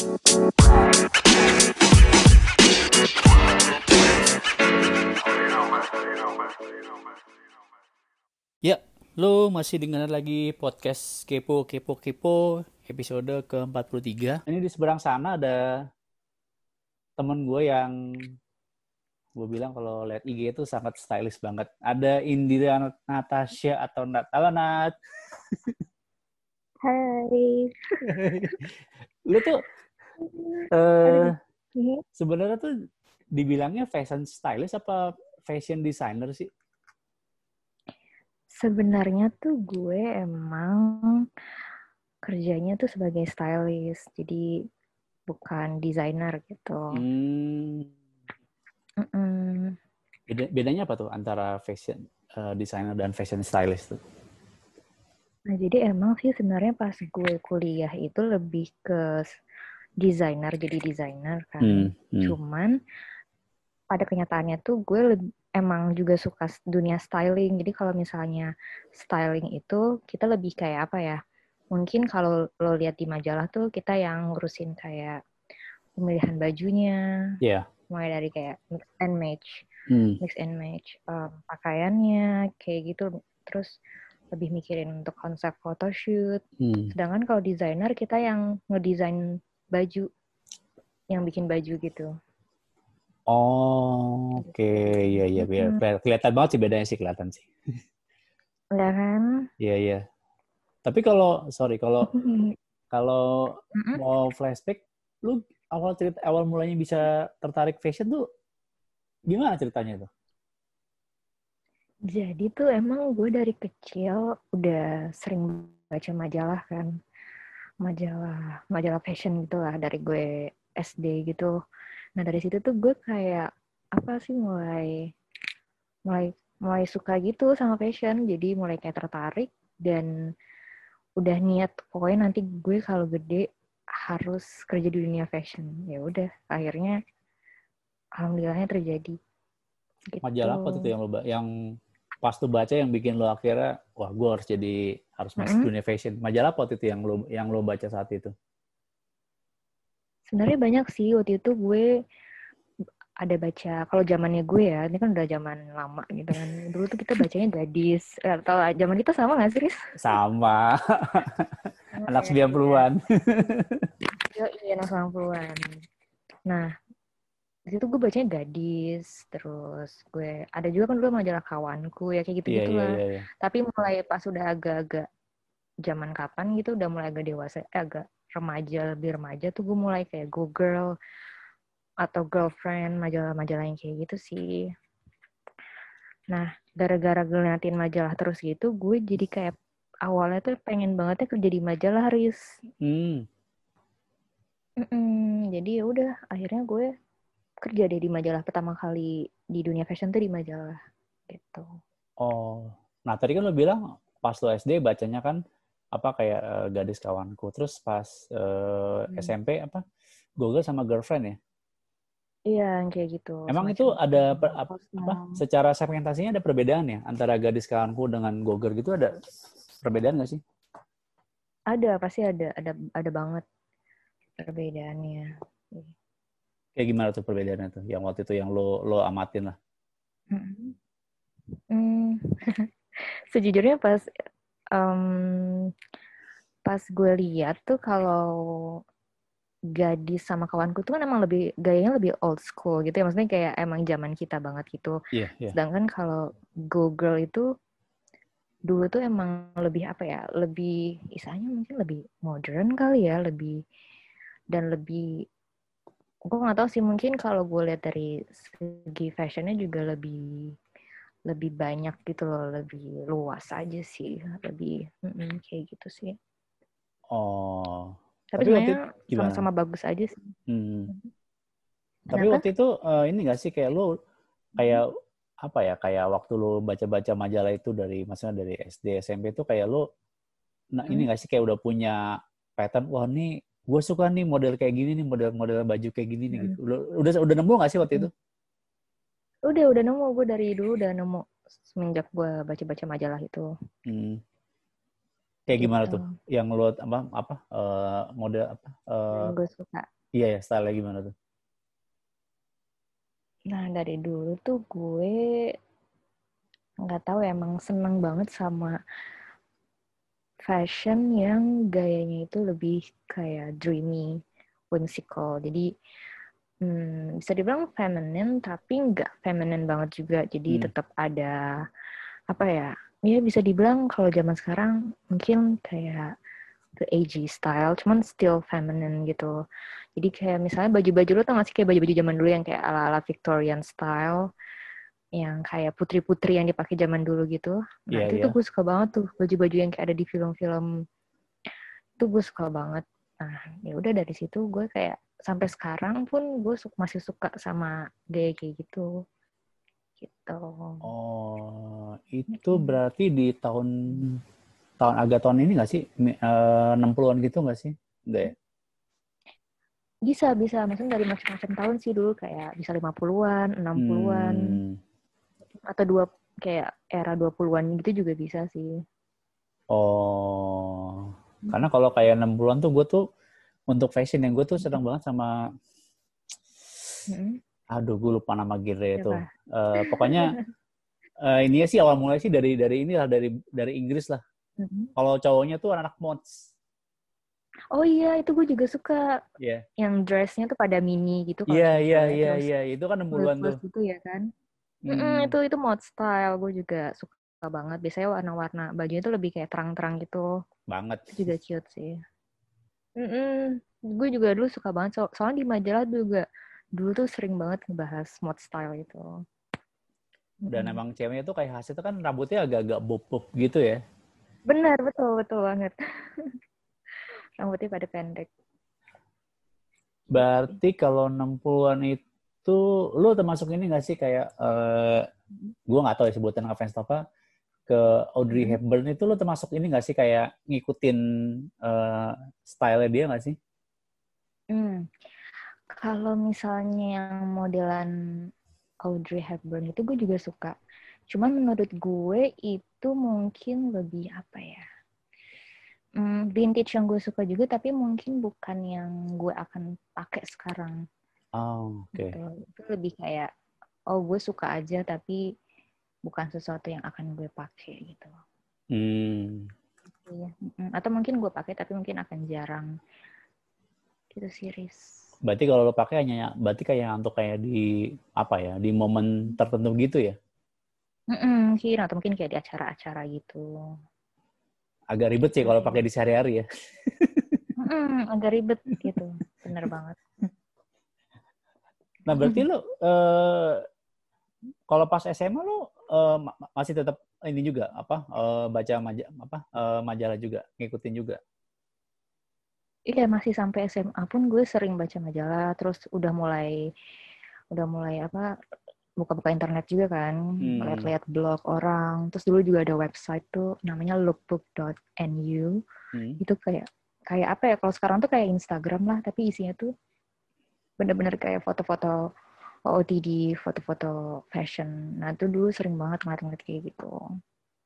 Ya, lo masih dengar lagi podcast Kepo Kepo Kepo episode ke-43. Ini di seberang sana ada temen gue yang gue bilang kalau lihat IG itu sangat stylish banget. Ada Indira Natasha atau Nat. Halo Nat. Hai. Lu tuh Iya. sebenarnya tuh dibilangnya fashion stylist apa fashion designer sih? Sebenarnya tuh gue emang kerjanya tuh sebagai stylist, jadi bukan desainer gitu. Hmm. Beda- bedanya apa tuh antara fashion eh, designer dan fashion stylist tuh? Nah, jadi emang sih sebenarnya pas gue kuliah itu lebih ke desainer, jadi desainer kan. Hmm, hmm. Cuman pada kenyataannya tuh gue leb- emang juga suka dunia styling. Jadi kalau misalnya styling itu kita lebih kayak apa ya? Mungkin kalau lo lihat di majalah tuh kita yang ngurusin kayak pemilihan bajunya, Iya. mulai dari kayak mix and match, Hmm. mix and match em, pakaiannya kayak gitu. Terus lebih mikirin untuk konsep photoshoot. Hmm. Sedangkan kalau desainer kita yang ngedesain baju, yang bikin baju gitu. Oh, oke, iya iya, iya. Keli- kelihatan banget sih bedanya sih kelihatan sih. Enggak kan? Iya iya. Tapi kalau sorry kalau kalau mau flashback, lu awal cerita awal mulanya bisa tertarik fashion tuh gimana ceritanya tuh? Jadi tuh emang gue dari kecil udah sering baca majalah kan. Majalah, majalah fashion gitu lah dari gue SD gitu. Nah dari situ tuh gue kayak apa sih mulai mulai mulai suka gitu sama fashion. Jadi mulai kayak tertarik dan udah niat pokoknya nanti gue kalau gede harus kerja di dunia fashion. Ya udah akhirnya alhamdulillahnya terjadi. Gitu. Majalah apa tuh yang lo yang pas tuh baca yang bikin lo akhirnya wah gue harus jadi harus masuk Mm-mm. dunia fashion. Majalah apa tuh itu yang lo yang lo baca saat itu? Sebenarnya banyak sih waktu itu gue ada baca kalau zamannya gue ya ini kan udah zaman lama gitu kan dulu tuh kita bacanya gadis Eh, atau zaman kita sama nggak sih Riz? Sama anak Iya, 90-an. iya iya anak 90-an nah di situ gue bacanya gadis terus gue ada juga kan dulu majalah kawanku ya kayak gitu Iya iya gitulah iya. iya. tapi mulai pas udah agak-agak zaman kapan gitu udah mulai agak dewasa eh, agak remaja lebih remaja tuh gue mulai kayak go girl atau girlfriend majalah-majalah yang kayak gitu sih nah gara-gara ngeliatin majalah terus gitu gue jadi kayak awalnya tuh pengen bangetnya kerja di majalah Riz Hmm. Mm-mm, jadi ya udah akhirnya gue kerja deh di majalah pertama kali di dunia fashion tuh di majalah gitu Oh, nah tadi kan lo bilang pas lo SD bacanya kan apa kayak eh, gadis kawanku, terus pas eh, Hmm. SMP apa Google sama girlfriend ya? iya kayak gitu Emang semacam itu ada per- ap- apa? Secara segmentasinya ada perbedaan ya antara gadis kawanku dengan Google gitu ada perbedaan nggak sih? Ada, pasti ada, ada, ada banget perbedaannya. Kayak gimana tuh perbedaannya tuh? Yang waktu itu yang lo lo amatin lah. Mm. Hmm. Sejujurnya pas em, pas gue lihat tuh kalau gadis sama kawanku tuh kan emang lebih gayanya lebih old school gitu ya, maksudnya kayak emang zaman kita banget gitu. Iya iya. Sedangkan kalau Go Girl itu dulu tuh emang lebih apa ya, lebih istilahnya mungkin lebih modern kali ya, lebih dan lebih gue nggak tahu sih mungkin kalau gue lihat dari segi fashionnya juga lebih lebih banyak gitu loh, lebih luas aja sih, lebih mm-mm, kayak gitu sih. Oh. Tapi, Tapi waktu sebenarnya sama-sama bagus aja sih. Hmm. Tapi waktu itu eh, ini nggak sih kayak lo kayak apa ya kayak waktu lo baca-baca majalah itu dari maksudnya dari SD SMP itu kayak lo nah ini Hmm. nggak sih kayak udah punya pattern wah nih gue suka nih model kayak gini nih model-model baju kayak gini nih Hmm. gitu. Udah udah udah nemu nggak sih waktu itu? Udah, udah nemu. Gue dari dulu udah nemu semenjak gue baca-baca majalah itu. Hmm. Kayak gimana Gitu. tuh? Yang lo apa apa eh, model apa? eh, Yang gue suka. iya ya, style gimana tuh? Nah, dari dulu tuh gue nggak tahu ya, emang seneng banget sama fashion yang gayanya itu lebih kayak dreamy, whimsical. Jadi hmm, bisa dibilang feminine tapi nggak feminine banget juga. Jadi Hmm. tetap ada apa ya? Ya bisa dibilang kalau zaman sekarang mungkin kayak the AG style, cuman still feminine gitu. Jadi kayak misalnya baju-baju lo tau gak sih kayak baju-baju zaman dulu yang kayak ala-ala Victorian style, yang kayak putri-putri yang dipakai zaman dulu gitu. Nah Iya, itu iya. tuh gue suka banget tuh baju-baju yang kayak ada di film-film itu gue suka banget. Nah ya udah dari situ gue kayak sampai sekarang pun gue su- masih suka sama gaya kayak gitu. Gitu. Oh, itu berarti di tahun tahun agak tahun ini nggak sih? Eh, 60-an gitu nggak sih? Enggak ya? Bisa bisa maksudnya dari macam-macam tahun sih dulu kayak bisa 50-an, 60-an. Hmm. Atau dua kayak era 20-an gitu juga bisa sih. Oh, karena kalau kayak 60-an tuh gue tuh untuk fashion yang gue tuh seneng banget sama Mm-mm. aduh gue lupa nama genre itu. Eh, pokoknya eh, ini sih awal mulai sih dari dari inilah dari dari Inggris lah. Mm-mm. Kalau cowoknya tuh anak-anak mods. Oh iya, itu gue juga suka Iya. yang dressnya tuh pada mini gitu Iya, cewek, iya, iya, iya. Itu kan 60-an tuh. gitu ya kan. Hmm. Mm-mm, itu itu mod style gue juga suka banget. Biasanya warna-warna bajunya tuh lebih kayak terang-terang gitu. Banget. Itu juga cute sih. Mm-mm. Gue juga dulu suka banget. So- soalnya di majalah juga dulu tuh sering banget ngebahas mod style itu. Dan Mm-mm. emang ceweknya tuh kayak khasnya tuh kan rambutnya agak-agak bob-bob gitu ya. Benar, betul, betul banget. Rambutnya pada pendek. Berarti kalau 60-an itu lu termasuk ini gak sih kayak eh gue nggak tahu ya sebutan ngefans apa ke Audrey Hmm. Hepburn itu lu termasuk ini gak sih kayak ngikutin eh style dia gak sih? Hmm. Kalau misalnya yang modelan Audrey Hepburn itu gue juga suka. Cuman menurut gue itu mungkin lebih apa ya? Hmm, vintage yang gue suka juga tapi mungkin bukan yang gue akan pakai sekarang. Oh, oke. Gitu. Itu lebih kayak oh gue suka aja tapi bukan sesuatu yang akan gue pakai gitu. Hmm. Iya. Atau mungkin gue pakai tapi mungkin akan jarang. Gitu Riz. Berarti kalau lo pakai hanya berarti kayak untuk kayak di apa ya di momen tertentu gitu ya? Mm-mm, mungkin atau mungkin kayak di acara-acara gitu. Agak ribet sih kalau pakai di sehari-hari ya. Mm-mm, agak ribet gitu. Bener banget. Nah berarti lo eh, kalau pas SMA lo ma- masih tetap ini juga apa eh, baca maja, apa eh, majalah juga ngikutin juga. Iya masih sampai SMA pun gue sering baca majalah. Terus udah mulai udah mulai apa buka-buka internet juga kan, Hmm. lihat-lihat blog orang. Terus dulu juga ada website tuh namanya lookbook.nu. Hmm. Itu kayak kayak apa ya? Kalau sekarang tuh kayak Instagram lah, tapi isinya tuh bener-bener kayak foto-foto OOTD, foto-foto fashion. Nah itu dulu sering banget ngeliat-ngeliat kayak gitu.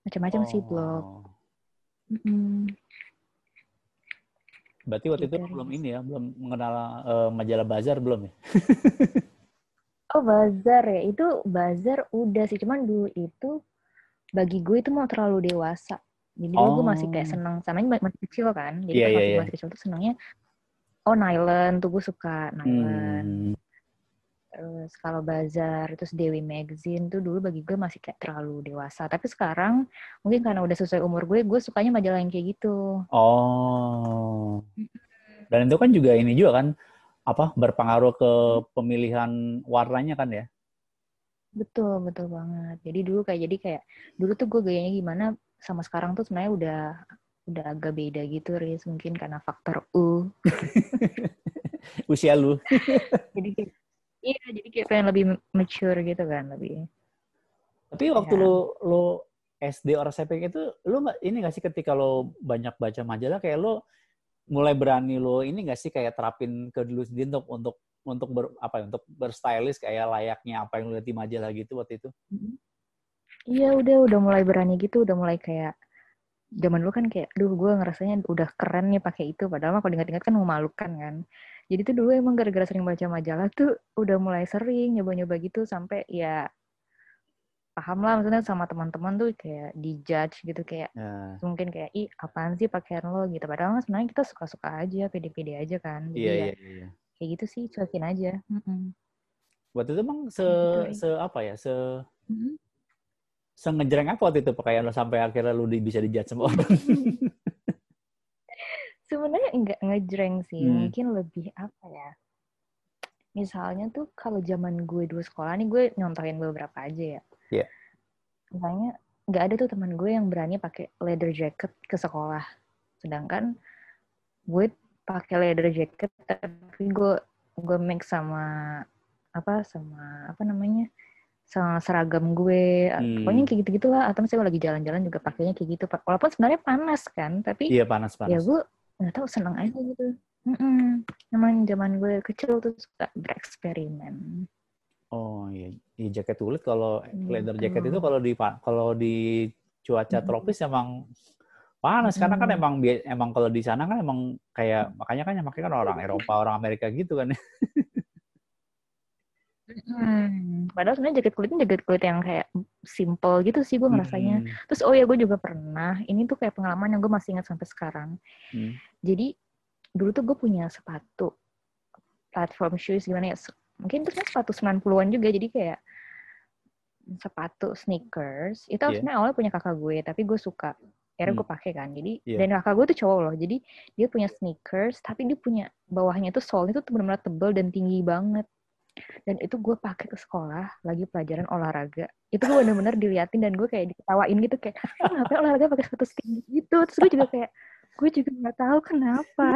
Macam-macam sih blog. Oh. Mm-mm. Berarti waktu itu Gitu, belum Riz. ini ya, belum mengenal eh, majalah Bazar belum ya? Oh bazar ya, itu bazar udah sih, cuman dulu itu bagi gue itu mau terlalu dewasa. Jadi dulu gue masih kayak Oh. seneng, sama ini masih kecil kan, jadi Iya, iya, masih, iya. masih kecil tuh senengnya, oh Nylon tuh gue suka Nylon. Hmm. Terus kalau bazar, terus Dewi Magazine tuh dulu bagi gue masih kayak terlalu dewasa. Tapi sekarang mungkin karena udah sesuai umur gue, gue sukanya majalah yang kayak gitu. Oh. Dan itu kan juga ini juga kan apa berpengaruh ke pemilihan warnanya kan ya? Betul, betul banget. Jadi dulu kayak jadi kayak dulu tuh gue gayanya gimana sama sekarang tuh sebenarnya udah udah agak beda gitu, Riz. Mungkin karena faktor U. Usia lu. Jadi kayak, iya, jadi kayak pengen lebih mature gitu kan, lebih. Tapi waktu Ya. lu lu SD or SMP itu lu ini nggak sih ketika lo banyak baca majalah kayak lo mulai berani lo ini nggak sih kayak terapin ke dulu sendiri untuk untuk untuk ber, apa ya untuk berstylish kayak layaknya apa yang lu lihat di majalah gitu waktu itu? Iya, udah udah mulai berani gitu, udah mulai kayak zaman dulu kan kayak, duh gue ngerasanya udah keren nih pakai itu. Padahal mah kalau diingat-ingat kan memalukan kan. Jadi tuh dulu emang gara-gara sering baca majalah tuh udah mulai sering nyoba-nyoba gitu sampai ya paham lah maksudnya sama teman-teman tuh kayak dijudge gitu kayak Nah, mungkin kayak ih apaan sih pakaian lo gitu padahal sebenarnya kita suka-suka aja pede-pede aja kan iya, ya iya, iya. kayak gitu sih cuekin aja Mm-mm. Waktu itu emang se, Gitu, se apa ya, se, Mm-mm. se ngejreng apa waktu itu pakaian lo sampai akhirnya lu di, bisa dijudge sama orang? sebenarnya enggak ngejreng sih Hmm. mungkin lebih apa ya misalnya tuh kalau zaman gue dulu sekolah nih gue nyontohin beberapa aja ya Iya. misalnya nggak ada tuh teman gue yang berani pakai leather jacket ke sekolah sedangkan gue pakai leather jacket tapi gue gue mix sama apa sama apa namanya seragam gue Hmm. pokoknya kayak gitu gitulah atau misalnya lagi jalan-jalan juga pakainya kayak gitu walaupun sebenarnya panas kan tapi iya, ya panas-panas. gue nggak tahu seneng aja gitu Mm-mm. Emang zaman gue kecil tuh suka bereksperimen. Oh iya, iya jaket kulit kalau leather Gitu. jacket itu kalau di kalau di cuaca Mm-mm. tropis emang panas karena kan emang emang kalau di sana kan emang kayak makanya kan yang pakai kan orang Eropa, orang Amerika gitu kan. Hmm. Padahal sebenarnya jaket kulitnya jaket kulit yang kayak simple gitu sih gue ngerasanya. Hmm, Terus oh ya gue juga pernah, ini tuh kayak pengalaman yang gue masih ingat sampai sekarang. hmm. Jadi dulu tuh gue punya sepatu platform shoes gimana ya? Mungkin itu kan sepatu 90-an juga jadi kayak sepatu sneakers. Itu Iya. sebenarnya awalnya punya kakak gue, tapi gue suka. Akhirnya Hmm. gue pakai kan. Jadi Iya. dan kakak gue tuh cowok loh. Jadi dia punya sneakers, tapi dia punya bawahnya tuh sole itu tuh benar-benar tebel dan tinggi banget. Dan itu gue pakai ke sekolah lagi pelajaran olahraga. Itu gue bener-bener diliatin dan gue kayak diketawain gitu kayak, "Eh, ngapain olahraga pakai sepatu setinggi gitu? Terus gue juga kayak, gue juga nggak tahu kenapa.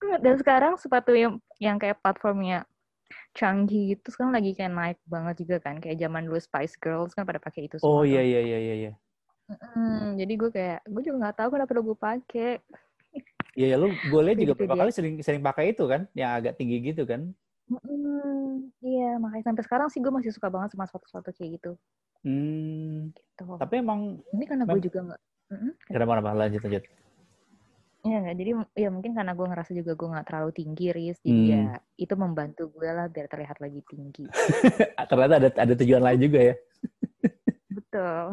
dan sekarang sepatu yang yang kayak platformnya canggih gitu sekarang lagi kayak naik banget juga kan kayak zaman dulu Spice Girls kan pada pakai itu Oh semua iya tuh. iya iya iya iya. Hmm, jadi gue kayak gue juga nggak tahu kenapa gue pakai. Iya ya, lu gue lihat juga Gitu beberapa dia. kali sering sering pakai itu kan, yang agak tinggi gitu kan. Hmm, iya makanya sampai sekarang sih gue masih suka banget sama sepatu-sepatu kayak gitu. Hmm, Gitu. tapi emang Ini karena gue juga nggak. Kenapa kenapa lanjut lanjut. Iya nggak. Jadi ya mungkin karena gue ngerasa juga gue nggak terlalu tinggi, Riz. Jadi Hmm. ya itu membantu gue lah biar terlihat lagi tinggi. Ternyata ada ada tujuan lain juga ya. Betul.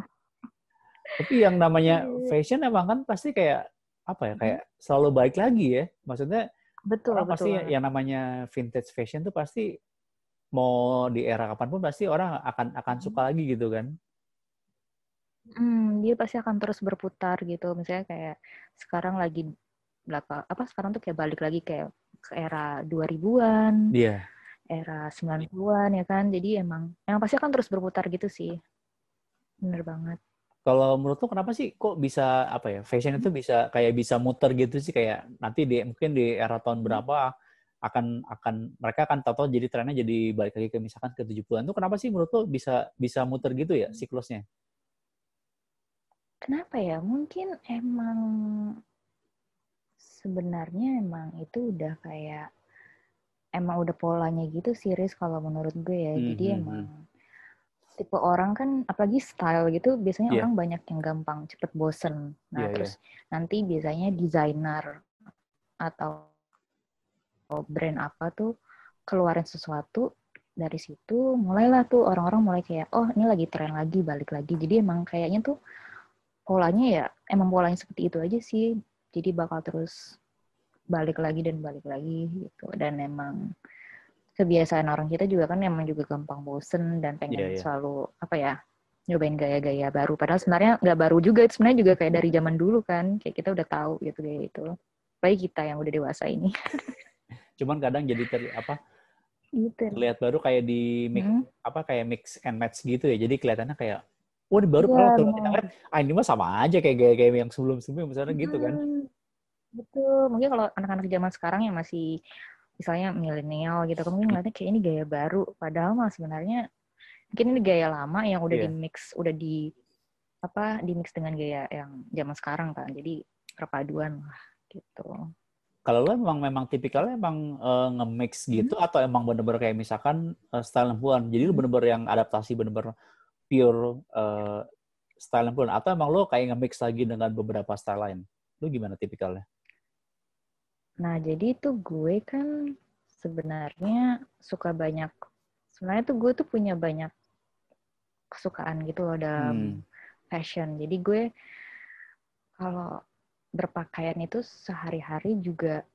Tapi yang namanya Iya. fashion emang kan pasti kayak apa ya kayak selalu baik lagi ya. Maksudnya Betul, orang betul. pasti banget. yang namanya vintage fashion tuh pasti mau di era kapan pun pasti orang akan akan suka lagi gitu kan. Hmm, dia pasti akan terus berputar gitu. Misalnya kayak sekarang lagi belakang apa sekarang tuh kayak balik lagi kayak ke era 2000-an, Iya. era 90-an ya kan. Jadi emang emang pasti akan terus berputar gitu sih. Bener banget. Kalau menurut lo kenapa sih kok bisa apa ya fashion itu bisa kayak bisa muter gitu sih kayak nanti di mungkin di era tahun berapa akan akan mereka akan tahu jadi trennya jadi balik lagi ke misalkan ke 70-an tuh kenapa sih menurut lo bisa bisa muter gitu ya siklusnya? Kenapa ya? Mungkin emang sebenarnya emang itu udah kayak emang udah polanya gitu sih Riz kalau menurut gue ya. Jadi Hmm, hmm, emang tipe orang kan apalagi style gitu biasanya Iya. orang banyak yang gampang cepet bosen. Nah, Iya, iya. terus nanti biasanya desainer atau brand apa tuh keluarin sesuatu dari situ mulailah tuh orang-orang mulai kayak oh ini lagi tren lagi balik lagi. Jadi emang kayaknya tuh polanya ya emang polanya seperti itu aja sih. Jadi bakal terus balik lagi dan balik lagi gitu. Dan emang kebiasaan orang kita juga kan emang juga gampang bosen dan pengen Iya, iya. selalu apa ya nyobain gaya-gaya baru. Padahal sebenarnya nggak baru juga, itu sebenarnya juga kayak dari zaman dulu kan, kayak kita udah tahu gitu gaya itu. Baik kita yang udah dewasa ini. Cuman kadang jadi ter, apa gitu. terlihat baru kayak di mix, Hmm. apa kayak mix and match gitu ya. Jadi kelihatannya kayak wah ini baru padahal kalau kita lihat ah ini mah sama aja kayak gaya-gaya yang sebelum-sebelumnya misalnya gitu kan. Hmm, Betul. Mungkin kalau anak-anak zaman sekarang yang masih misalnya milenial gitu, kan mungkin ngeliatnya kayak ini gaya baru. Padahal mah sebenarnya mungkin ini gaya lama yang udah Iya. di mix, udah di apa di mix dengan gaya yang zaman sekarang kan. Jadi perpaduan lah gitu. Kalau lo emang memang tipikalnya emang eh, nge-mix gitu atau emang bener-bener kayak misalkan eh, style 60-an. Jadi lu Hmm. bener-bener yang adaptasi bener-bener pure eh, style pun atau emang lo kayak nge-mix lagi dengan beberapa style lain? Lo gimana tipikalnya? Nah, jadi tuh gue kan sebenarnya suka banyak sebenarnya tuh gue tuh punya banyak kesukaan gitu loh dalam hmm. fashion. Jadi gue kalau berpakaian itu sehari-hari juga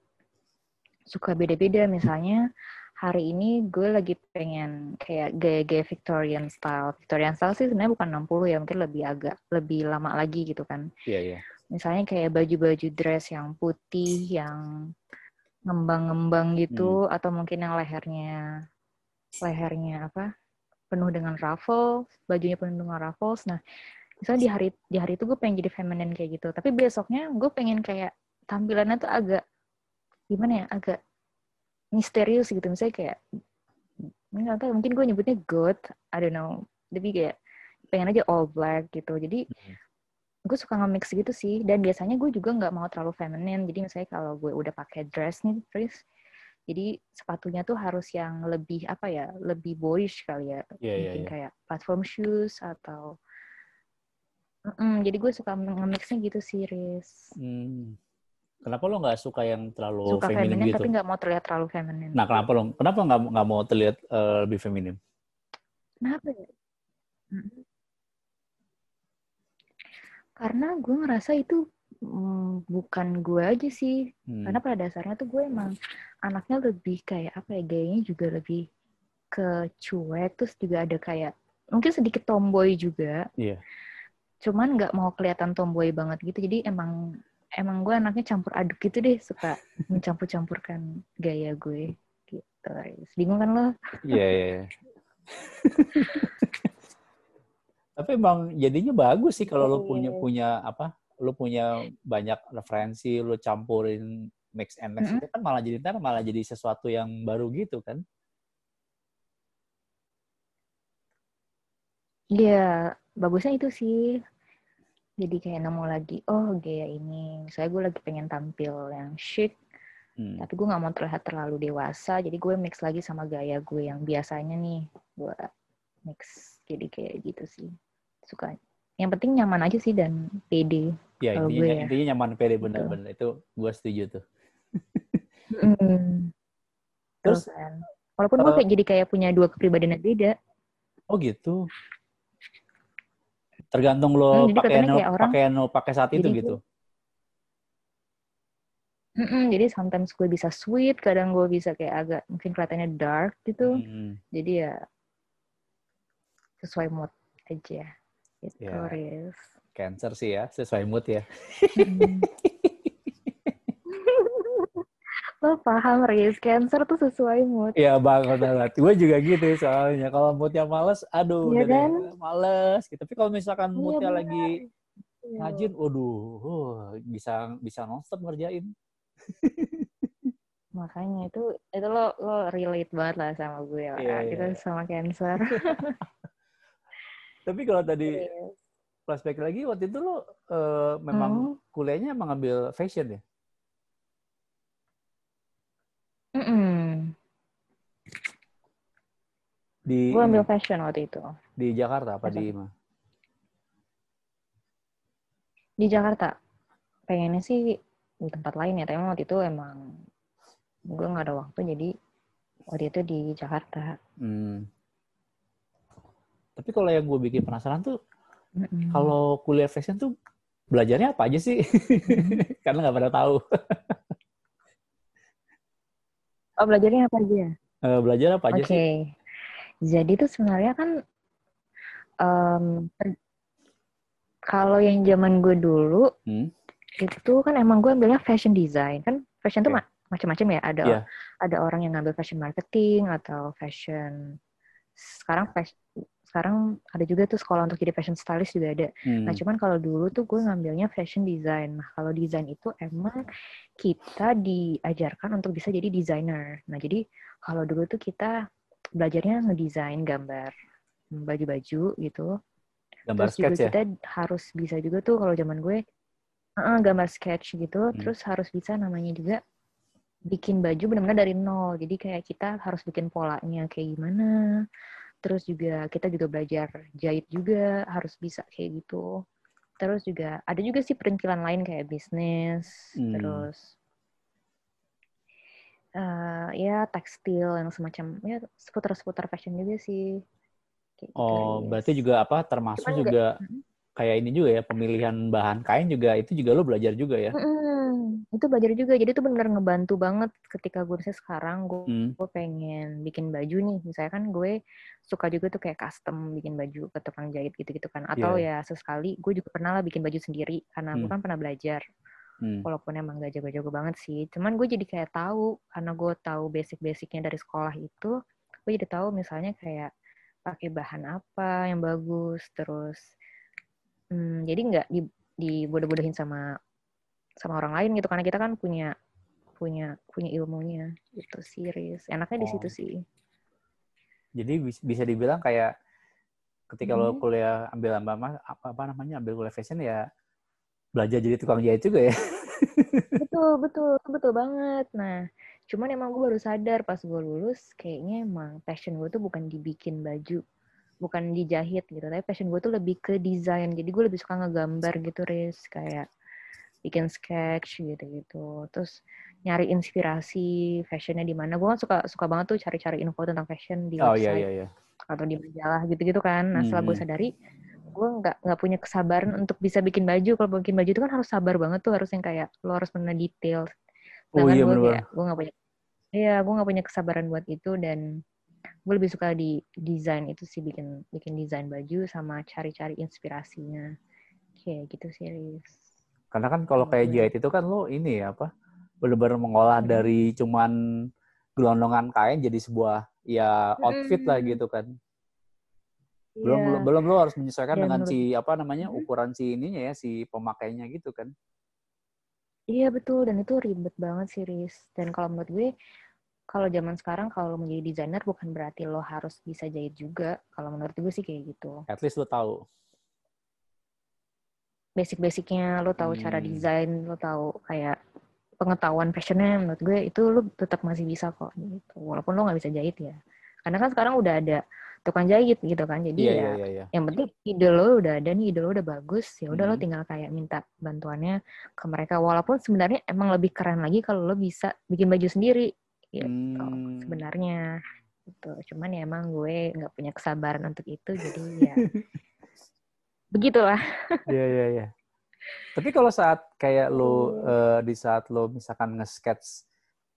suka beda-beda. Misalnya hari ini gue lagi pengen kayak gaya-gaya Victorian style. Victorian style sih sebenarnya bukan 60 ya, mungkin lebih agak lebih lama lagi gitu kan. Iya, yeah, iya. Yeah. Misalnya kayak baju-baju dress yang putih, yang ngembang-ngembang gitu, hmm. atau mungkin yang lehernya lehernya apa penuh dengan ruffles, bajunya penuh dengan ruffles. Nah, misalnya di hari di hari itu gue pengen jadi feminine kayak gitu, tapi besoknya gue pengen kayak tampilannya tuh agak gimana ya, agak misterius gitu misalnya kayak nggak tahu mungkin gue nyebutnya good I don't know tapi kayak pengen aja all black gitu jadi hmm. Gue suka nge-mix gitu sih dan biasanya gue juga nggak mau terlalu feminine jadi misalnya kalau gue udah pakai dress nih terus jadi sepatunya tuh harus yang lebih apa ya lebih boyish kali ya yeah, iya, mungkin yeah, kayak platform shoes atau mm -mm, jadi gue suka nge-mixnya gitu sih Riz hmm. Kenapa lo nggak suka yang terlalu suka feminim gitu? tapi nggak mau terlihat terlalu feminin. Nah, kenapa lo? Kenapa nggak nggak mau terlihat uh, lebih feminim? Kenapa ya? Karena gue ngerasa itu mm, bukan gue aja sih. Hmm. Karena pada dasarnya tuh gue emang anaknya lebih kayak apa ya gayanya juga lebih ke cuek terus juga ada kayak mungkin sedikit tomboy juga. Yeah. Cuman nggak mau kelihatan tomboy banget gitu. Jadi emang emang gue anaknya campur aduk gitu deh suka mencampur-campurkan gaya gue gitu bingung kan lo iya iya, iya. tapi emang jadinya bagus sih kalau lo iya. punya punya apa lo punya banyak referensi lo campurin mix and match mm -hmm. itu kan malah jadi ntar malah jadi sesuatu yang baru gitu kan Iya, bagusnya itu sih jadi kayak nemu lagi oh gaya ini saya gue lagi pengen tampil yang chic hmm. tapi gue nggak mau terlihat terlalu dewasa jadi gue mix lagi sama gaya gue yang biasanya nih gue mix jadi kayak gitu sih suka yang penting nyaman aja sih dan pede ya intinya, gue ya. intinya nyaman pede gitu. bener-bener itu gue setuju tuh mm. terus kan. walaupun uh, gue kayak jadi kayak punya dua kepribadian beda oh gitu Tergantung lo hmm, pakaian lo, pakaian lo pakai saat itu gitu. Mm -mm, jadi sometimes gue bisa sweet, kadang gue bisa kayak agak mungkin kelihatannya dark gitu. Hmm. Jadi ya sesuai mood aja. Gitu, yeah. Cancer sih ya, sesuai mood ya. Mm. lo paham Riz, cancer tuh sesuai mood. Iya banget banget. Gue juga gitu soalnya. Kalau moodnya males, aduh iya kan? males. Gitu. Tapi kalau misalkan iya, moodnya iya, lagi iya. ngajin, waduh, oh, bisa bisa nonstop ngerjain. Makanya itu itu lo lo relate banget lah sama gue lah. Iya, Kita iya. sama cancer. Tapi kalau tadi flashback lagi waktu itu lo uh, memang hmm. kuliahnya emang ngambil fashion ya? Mm -mm. Di gue ambil fashion waktu itu. Di Jakarta apa fashion. di mana? Di Jakarta. Pengennya sih di tempat lain ya, tapi waktu itu emang gue nggak ada waktu jadi waktu itu di Jakarta. Hmm. Tapi kalau yang gue bikin penasaran tuh, mm -mm. kalau kuliah fashion tuh belajarnya apa aja sih? Mm. Karena nggak pada tahu. Oh, belajarnya apa aja? Uh, belajar apa aja okay. sih? Oke. Jadi tuh sebenarnya kan um, kalau yang zaman gue dulu hmm? itu kan emang gue ambilnya fashion design kan fashion okay. tuh macam-macam ya ada yeah. ada orang yang ngambil fashion marketing atau fashion sekarang fashion, sekarang ada juga tuh sekolah untuk jadi fashion stylist juga ada. Hmm. Nah cuman kalau dulu tuh gue ngambilnya fashion design. Nah kalau desain itu emang kita diajarkan untuk bisa jadi desainer. Nah jadi kalau dulu tuh kita belajarnya ngedesain gambar baju-baju gitu. Gambar terus sketch juga ya? kita harus bisa juga tuh kalau zaman gue uh, gambar sketch gitu. Hmm. Terus harus bisa namanya juga bikin baju benar-benar dari nol. Jadi kayak kita harus bikin polanya kayak gimana terus juga kita juga belajar jahit juga harus bisa kayak gitu terus juga ada juga sih perintilan lain kayak bisnis Hmm. terus eh ya tekstil yang semacam ya seputar-seputar fashion juga sih kayak gitu, Oh, Riz. berarti juga apa termasuk Cuman juga Mm-mm. kayak ini juga ya pemilihan bahan kain juga itu juga lo belajar juga ya. Mm-mm. Itu belajar juga jadi itu benar ngebantu banget ketika gue misalnya sekarang gue Hmm. gue pengen bikin baju nih misalnya kan gue suka juga tuh kayak custom bikin baju ke tukang jahit gitu-gitu kan atau ya sesekali gue juga pernah lah bikin baju sendiri karena gue Hmm. kan pernah belajar Hmm. walaupun emang gak jago-jago banget sih cuman gue jadi kayak tahu karena gue tahu basic-basicnya dari sekolah itu gue jadi tahu misalnya kayak pakai bahan apa yang bagus terus hmm, jadi nggak di dibodoh-bodohin sama sama orang lain gitu karena kita kan punya punya punya ilmunya gitu Riz. enaknya di situ Oh. sih Jadi bis- bisa dibilang kayak ketika lo Mhm. kuliah ambil apa, apa apa namanya ambil kuliah fashion ya belajar jadi tukang jahit juga ya. betul betul betul banget nah cuman emang gue baru sadar pas gue lulus kayaknya emang passion gue tuh bukan dibikin baju bukan dijahit gitu tapi passion gue tuh lebih ke desain jadi gue lebih suka ngegambar gitu Riz kayak bikin sketch gitu gitu terus nyari inspirasi fashionnya di mana gue kan suka suka banget tuh cari-cari info tentang fashion di Oh iya website iya iya. atau di majalah gitu-gitu kan. Nah setelah gue Mhm. sadari, gue nggak nggak punya kesabaran untuk bisa bikin baju. Kalau bikin baju itu kan harus sabar banget tuh, harus yang kayak lo harus benar detail. Oh Sedangkan iya gue kayak gue nggak punya, iya gue nggak punya kesabaran buat itu dan gue lebih suka di desain itu sih bikin bikin desain baju sama cari-cari inspirasinya kayak gitu sih Riz. Karena kan kalau kayak Iya. jahit itu kan lo ini ya apa bener-bener mengolah Hmm. dari cuman gelondongan kain jadi sebuah ya outfit lah Mm. gitu kan. Belum Iya. belum belum lo harus menyesuaikan Dan dengan menurut- si apa namanya ukuran si ininya ya si pemakainya gitu kan. Iya betul dan itu ribet banget sih Riz. Dan kalau menurut gue kalau zaman sekarang kalau lo menjadi desainer bukan berarti lo harus bisa jahit juga. Kalau menurut gue sih kayak gitu. At least lo tahu. Basic-basicnya lo tahu cara Hmm. desain, lo tahu kayak pengetahuan fashionnya menurut gue itu lo tetap masih bisa kok gitu. Walaupun lo nggak bisa jahit ya. Karena kan sekarang udah ada tukang jahit gitu kan. Jadi Iya ya iya iya iya. yang penting ide lo udah ada nih, ide lo udah bagus, ya udah lo Hmm. tinggal kayak minta bantuannya ke mereka. Walaupun sebenarnya emang lebih keren lagi kalau lo bisa bikin baju sendiri gitu Hmm. sebenarnya. Gitu. Cuman ya emang gue nggak punya kesabaran untuk itu, jadi ya begitulah. Iya iya iya. Tapi kalau saat kayak lo Hmm. eh, di saat lo misalkan nge-sketch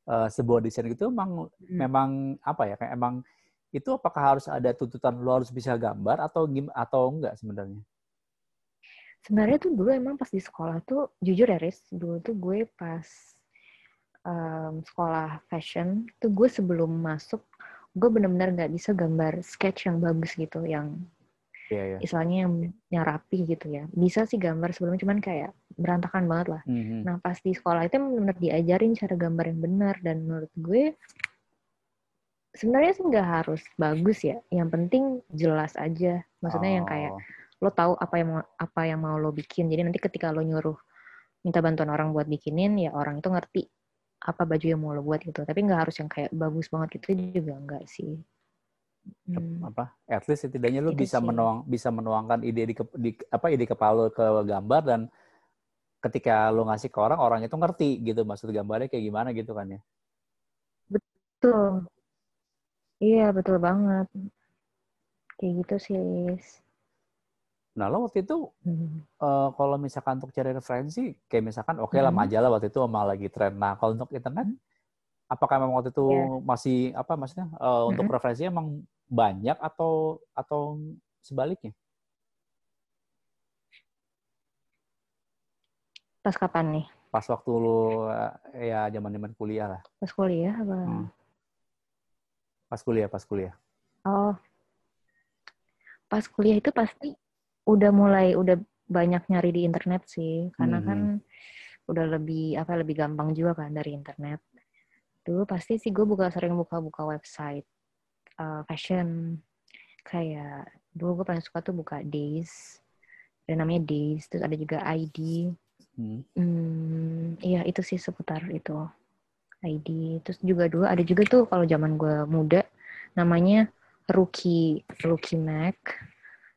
eh, sebuah desain gitu emang Hmm. memang apa ya kayak emang itu apakah harus ada tuntutan lo harus bisa gambar atau gim atau enggak sebenarnya? Sebenarnya tuh dulu emang pas di sekolah tuh jujur ya Riz, dulu tuh gue pas em, sekolah fashion tuh gue sebelum masuk gue benar-benar nggak bisa gambar sketch yang bagus gitu, yang Iya iya. istilahnya yang, yang rapi gitu ya. Bisa sih gambar sebelumnya, cuman kayak berantakan banget lah. Mhm. Nah pas di sekolah itu benar diajarin cara gambar yang benar dan menurut gue sebenarnya sih nggak harus bagus ya. Yang penting jelas aja. Maksudnya yang kayak Oh, lo tahu apa yang mau apa yang mau lo bikin. Jadi nanti ketika lo nyuruh minta bantuan orang buat bikinin, ya orang itu ngerti apa baju yang mau lo buat gitu. Tapi nggak harus yang kayak bagus banget gitu juga enggak sih. Hmm. apa? At least setidaknya lo Itu bisa sih. menuang bisa menuangkan ide di, di apa ide kepala ke gambar dan ketika lo ngasih ke orang orang itu ngerti gitu maksud gambarnya kayak gimana gitu kan ya. Betul. Iya, betul banget. Kayak gitu sih, Lis. Nah lo waktu itu Hmm. eh, kalau misalkan untuk cari referensi, kayak misalkan oke lah Mhm. majalah waktu itu emang lagi tren. Nah kalau untuk internet, apakah memang waktu itu Iya. masih apa maksudnya eh, untuk Mhm. referensinya emang banyak atau atau sebaliknya? Pas kapan nih? Pas waktu lu eh, ya zaman zaman kuliah lah, Pas kuliah apa? Hmm. pas kuliah pas kuliah. Oh, pas kuliah itu pasti udah mulai udah banyak nyari di internet sih, karena Mhm. kan udah lebih apa lebih gampang juga kan dari internet. Dulu pasti sih gue buka sering buka-buka website uh, fashion kayak dulu gue paling suka tuh buka Days, ada namanya Days, terus ada juga ID. Hmm. Hmm, iya itu sih seputar itu ID. Terus juga dulu ada juga tuh kalau zaman gue muda namanya rookie rookie Mac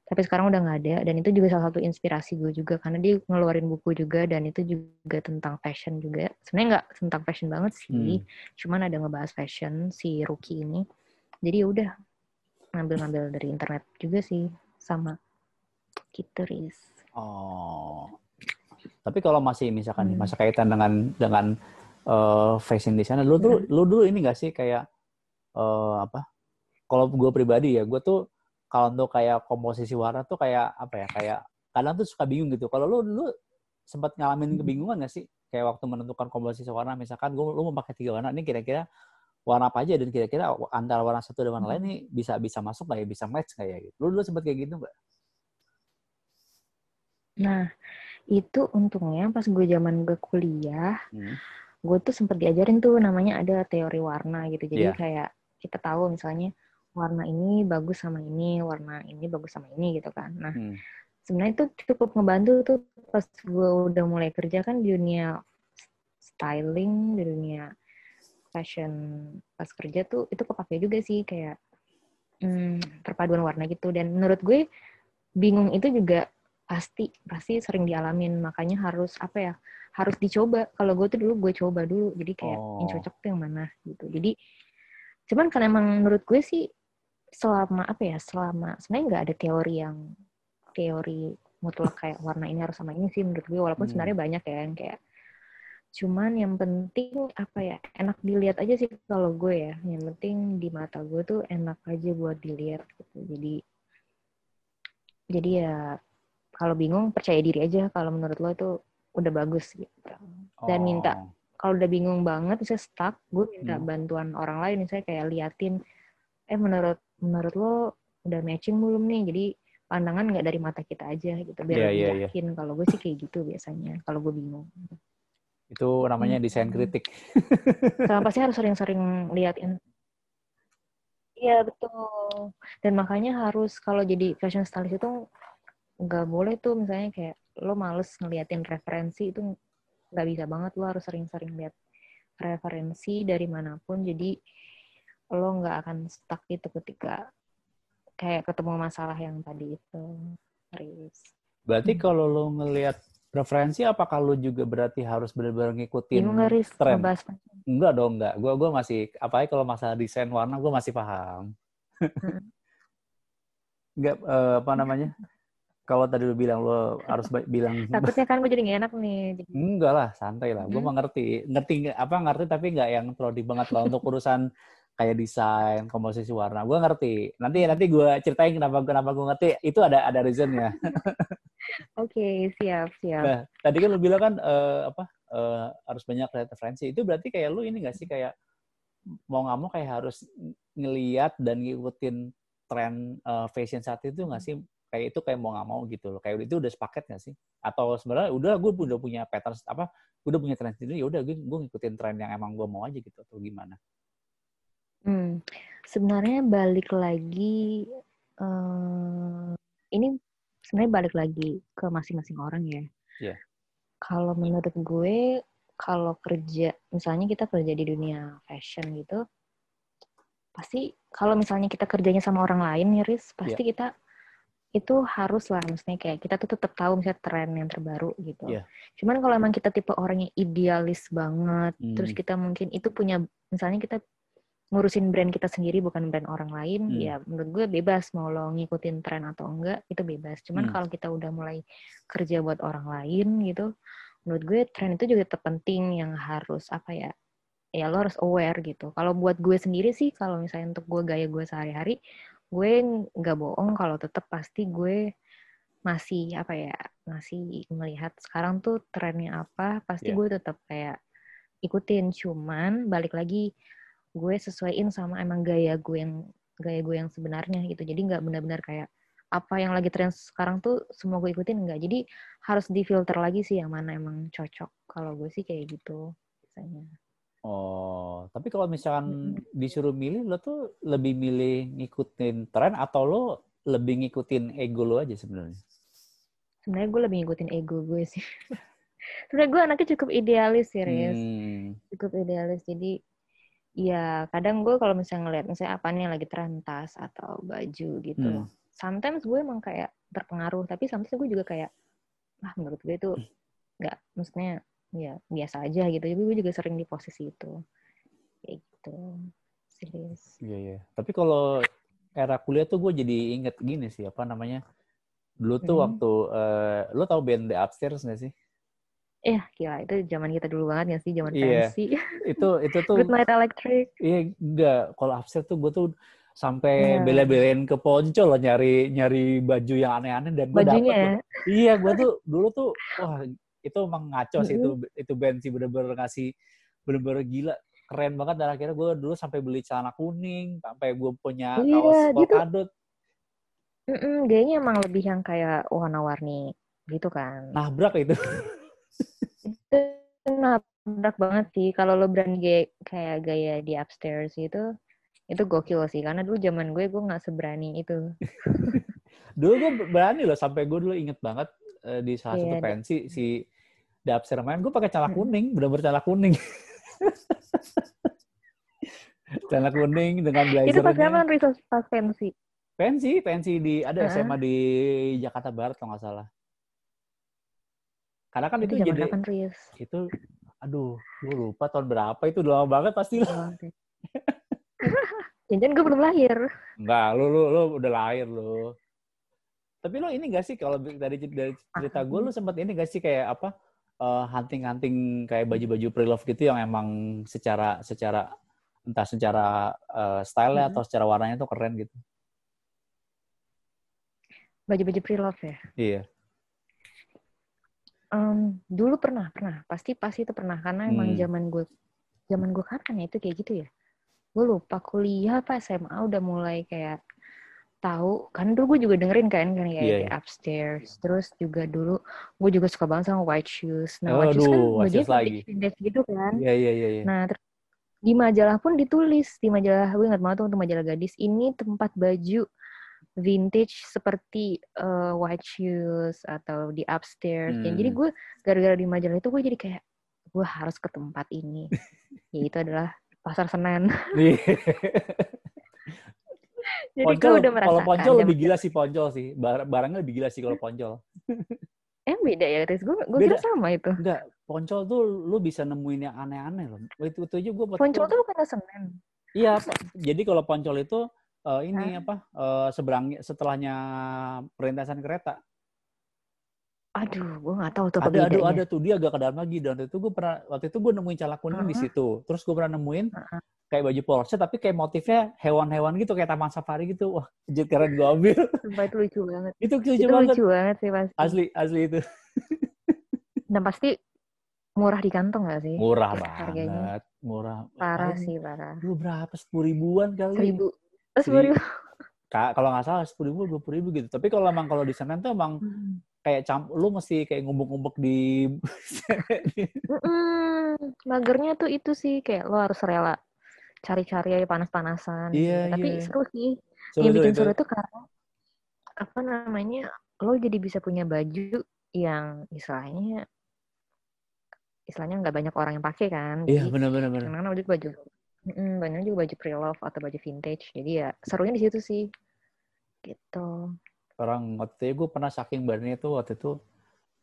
tapi sekarang udah nggak ada dan itu juga salah satu inspirasi gue juga karena dia ngeluarin buku juga dan itu juga tentang fashion juga sebenarnya nggak tentang fashion banget sih hmm. cuman ada ngebahas fashion si rookie ini jadi ya udah ngambil-ngambil dari internet juga sih sama gitu oh tapi kalau masih misalkan hmm. masa kaitan dengan dengan uh, fashion designer lu tuh hmm. lu dulu ini gak sih kayak uh, apa kalau gue pribadi ya gue tuh kalau untuk kayak komposisi warna tuh kayak apa ya kayak kadang tuh suka bingung gitu kalau lu lu sempat ngalamin hmm. kebingungan gak sih kayak waktu menentukan komposisi warna misalkan gue lu mau pakai tiga warna ini kira-kira warna apa aja dan kira-kira antara warna satu dan warna lain ini hmm. bisa bisa masuk nggak ya bisa match kayak ya gitu lu dulu sempat kayak gitu nggak nah itu untungnya pas gue zaman gue kuliah hmm. gue tuh sempat diajarin tuh namanya ada teori warna gitu jadi yeah. kayak kita tahu misalnya warna ini bagus sama ini, warna ini bagus sama ini gitu kan. Nah, hmm. sebenarnya itu cukup ngebantu tuh pas gue udah mulai kerja kan di dunia styling, di dunia fashion pas kerja tuh itu kepake juga sih kayak hmm, perpaduan warna gitu. Dan menurut gue bingung itu juga pasti pasti sering dialamin makanya harus apa ya harus dicoba kalau gue tuh dulu gue coba dulu jadi kayak oh. yang cocok tuh yang mana gitu jadi cuman kan emang menurut gue sih selama apa ya selama sebenarnya nggak ada teori yang teori mutlak kayak warna ini harus sama ini sih menurut gue walaupun hmm. sebenarnya banyak ya yang kayak cuman yang penting apa ya enak dilihat aja sih kalau gue ya yang penting di mata gue tuh enak aja buat dilihat gitu jadi jadi ya kalau bingung percaya diri aja kalau menurut lo itu udah bagus gitu dan oh. minta kalau udah bingung banget bisa stuck gue minta hmm. bantuan orang lain misalnya kayak liatin eh menurut menurut lo udah matching belum nih jadi pandangan nggak dari mata kita aja gitu biar yeah, yeah, iya. yakin yeah. kalau gue sih kayak gitu biasanya kalau gue bingung itu namanya hmm. desain kritik sama pasti harus sering-sering liatin iya betul dan makanya harus kalau jadi fashion stylist itu nggak boleh tuh misalnya kayak lo males ngeliatin referensi itu nggak bisa banget lo harus sering-sering lihat referensi dari mana pun jadi lo nggak akan stuck itu ketika kayak ketemu masalah yang tadi itu. Riz. Berarti hmm. kalau lo ngelihat referensi, apakah lo juga berarti harus benar-benar ngikutin Riz, tren? Enggak dong, enggak. Gue gua masih, apalagi kalau masalah desain warna, gue masih paham. enggak, uh, apa namanya? Kalau tadi lo bilang lo harus bilang takutnya kan gue jadi gak enak nih. Enggak lah, santai lah. Gue hmm. mah ngerti, ngerti apa ngerti tapi nggak yang terlalu banget lah untuk urusan kayak desain, komposisi warna. Gue ngerti. Nanti nanti gue ceritain kenapa kenapa gue ngerti. Itu ada ada reasonnya. Oke, okay, siap siap. Nah, tadi kan lu bilang kan uh, apa uh, harus banyak referensi. Itu berarti kayak lu ini gak sih kayak mau nggak mau kayak harus ngeliat dan ngikutin tren uh, fashion saat itu nggak sih? Kayak itu kayak mau nggak mau gitu loh. Kayak itu udah sepaket nggak sih? Atau sebenarnya udah gue udah punya pattern apa? Udah punya tren sendiri. Ya udah gue gue ngikutin tren yang emang gue mau aja gitu atau gimana? Hmm, sebenarnya balik lagi, uh, ini sebenarnya balik lagi ke masing-masing orang ya. Yeah. Kalau menurut gue, kalau kerja misalnya kita kerja di dunia fashion gitu, pasti kalau misalnya kita kerjanya sama orang lain nih, Riz, pasti yeah. kita itu harus lah, maksudnya kayak kita tuh tetap tahu misalnya tren yang terbaru gitu. Yeah. Cuman kalau emang kita tipe orang yang idealis banget, terus hmm. kita mungkin itu punya misalnya kita ngurusin brand kita sendiri bukan brand orang lain hmm. ya menurut gue bebas mau lo ngikutin tren atau enggak itu bebas cuman hmm. kalau kita udah mulai kerja buat orang lain gitu menurut gue tren itu juga terpenting yang harus apa ya ya lo harus aware gitu kalau buat gue sendiri sih kalau misalnya untuk gue gaya gue sehari-hari gue nggak bohong kalau tetap pasti gue masih apa ya masih melihat sekarang tuh trennya apa pasti yeah. gue tetap kayak ikutin cuman balik lagi gue sesuaiin sama emang gaya gue yang gaya gue yang sebenarnya gitu. Jadi nggak benar-benar kayak apa yang lagi tren sekarang tuh semua gue ikutin nggak. Jadi harus difilter lagi sih yang mana emang cocok. Kalau gue sih kayak gitu biasanya. Oh tapi kalau misalkan hmm. disuruh milih lo tuh lebih milih ngikutin tren atau lo lebih ngikutin ego lo aja sebenarnya? Sebenarnya gue lebih ngikutin ego gue sih. Sebenarnya gue anaknya cukup idealis sih Riz. Hmm. cukup idealis. Jadi ya kadang gue kalau misalnya ngeliat misalnya apa nih yang lagi tren tas atau baju gitu Hmm. sometimes gue emang kayak terpengaruh tapi sometimes gue juga kayak ah menurut gue itu nggak maksudnya ya biasa aja gitu tapi gue juga sering di posisi itu kayak gitu serius Iya, iya. Tapi kalau era kuliah tuh gue jadi inget gini sih, apa namanya? Dulu tuh Hmm. waktu, eh lo tau band The Upstairs gak sih? Eh gila itu zaman kita dulu banget ya sih zaman Iya. fancy Itu itu tuh, Good Night Electric iya enggak. Kalau Upstairs tuh gue tuh sampai Iya. bela-belain ke Poncol loh nyari nyari baju yang aneh-aneh dan gue dapet. bajunya ya loh. Iya, gue tuh dulu tuh, wah itu emang ngaco sih itu itu band sih bener-bener ngasih bener-bener gila keren banget dan akhirnya gue dulu sampai beli celana kuning sampai gue punya Iya, kaos dia tuh- polkadot Mm-mm, gayanya emang lebih yang kayak warna-warni gitu kan nabrak itu itu nabrak banget sih. Kalau lo berani gaya, kayak gaya di upstairs itu itu gokil sih. Karena dulu zaman gue gue nggak seberani itu. Dulu gue berani loh. Sampai gue dulu inget banget eh, di salah Iya, satu pensi si Dapser main gue pakai celana kuning bener-bener celana kuning. Celana kuning dengan itu pas kapan Rizal pas pensi? Pensi pensi di ada Heeh. SMA di Jakarta Barat kalau nggak salah karena kan itu itu, jadi kapan Riz itu aduh gue lupa tahun berapa itu udah lama banget pasti lah Jangan gue belum lahir. Enggak, lu, lu, lu udah lahir lu. Tapi lu ini gak sih kalau dari dari cerita gue lu sempat ini gak sih kayak apa eh, hunting-hunting kayak baju-baju pre-love gitu yang emang secara secara entah secara eh, style-nya Mhm. atau secara warnanya tuh keren gitu. Baju-baju pre-love ya. Iya. Em, dulu pernah, pernah. Pasti pasti itu pernah karena emang Hmm. zaman gue zaman gue kapan ya itu kayak gitu ya. Gue lupa kuliah apa SMA udah mulai kayak tahu kan dulu gue juga dengerin kan kan kayak Iya, di iya. upstairs terus juga dulu gue juga suka banget sama white shoes nah Oh, white shoes kan aduh, white shoes lagi. gitu kan Iya iya iya iya. nah terus di majalah pun ditulis di majalah gue ingat banget tuh untuk majalah gadis ini tempat baju vintage seperti eh, white shoes atau di upstairs Dan jadi Hmm. gue gara-gara di majalah itu gue jadi kayak gue harus ke tempat ini yaitu adalah pasar Senen Iya. jadi gue udah merasakan kalau poncol dan- lebih gila sih poncol sih. Bar- barangnya lebih gila sih kalau poncol. eh beda ya Riz gue gue kira sama itu Enggak, poncol tuh lu bisa nemuin yang aneh-aneh loh. Itu, itu aja gue Poncol tuh bukannya Senen Iya, jadi kalau poncol itu eh, ini apa eh, seberang setelahnya perlintasan kereta. aduh gue nggak tahu tuh Ada, ada, ada tuh dia agak ke dalam lagi. Dan itu gue pernah waktu itu gue nemuin celana kuning di Heeh. situ. Terus gue pernah nemuin Heeh. kayak baju Porsche tapi kayak motifnya hewan-hewan gitu kayak taman safari gitu. Wah, anjir keren gue ambil. Sumpah itu lucu banget itu lucu itu banget. lucu banget sih pasti Asli, asli itu. dan pasti murah di kantong gak sih Murah banget. harganya. Murah. parah sih parah Dulu berapa? Sepuluh ribuan kali. seribu Seri- sepuluh ribu Ka- Kalau nggak salah sepuluh ribu, dua puluh ribu gitu. Tapi kalau emang kalau di Senen tuh emang Hmm. kayak camp, lu mesti kayak ngumpuk-ngumpuk di Mm-mm. magernya tuh itu sih kayak lo harus rela cari-cari panas-panasan Iya, gitu. tapi iya. seru sih Seru-seru yang bikin itu. seru itu karena apa namanya lo jadi bisa punya baju yang istilahnya istilahnya nggak banyak orang yang pakai kan Iya, jadi benar-benar. benar. kadang-kadang baju baju Mm, banyak juga baju pre-love atau baju vintage jadi ya serunya di situ sih gitu Orang waktu itu gue pernah saking badannya tuh waktu itu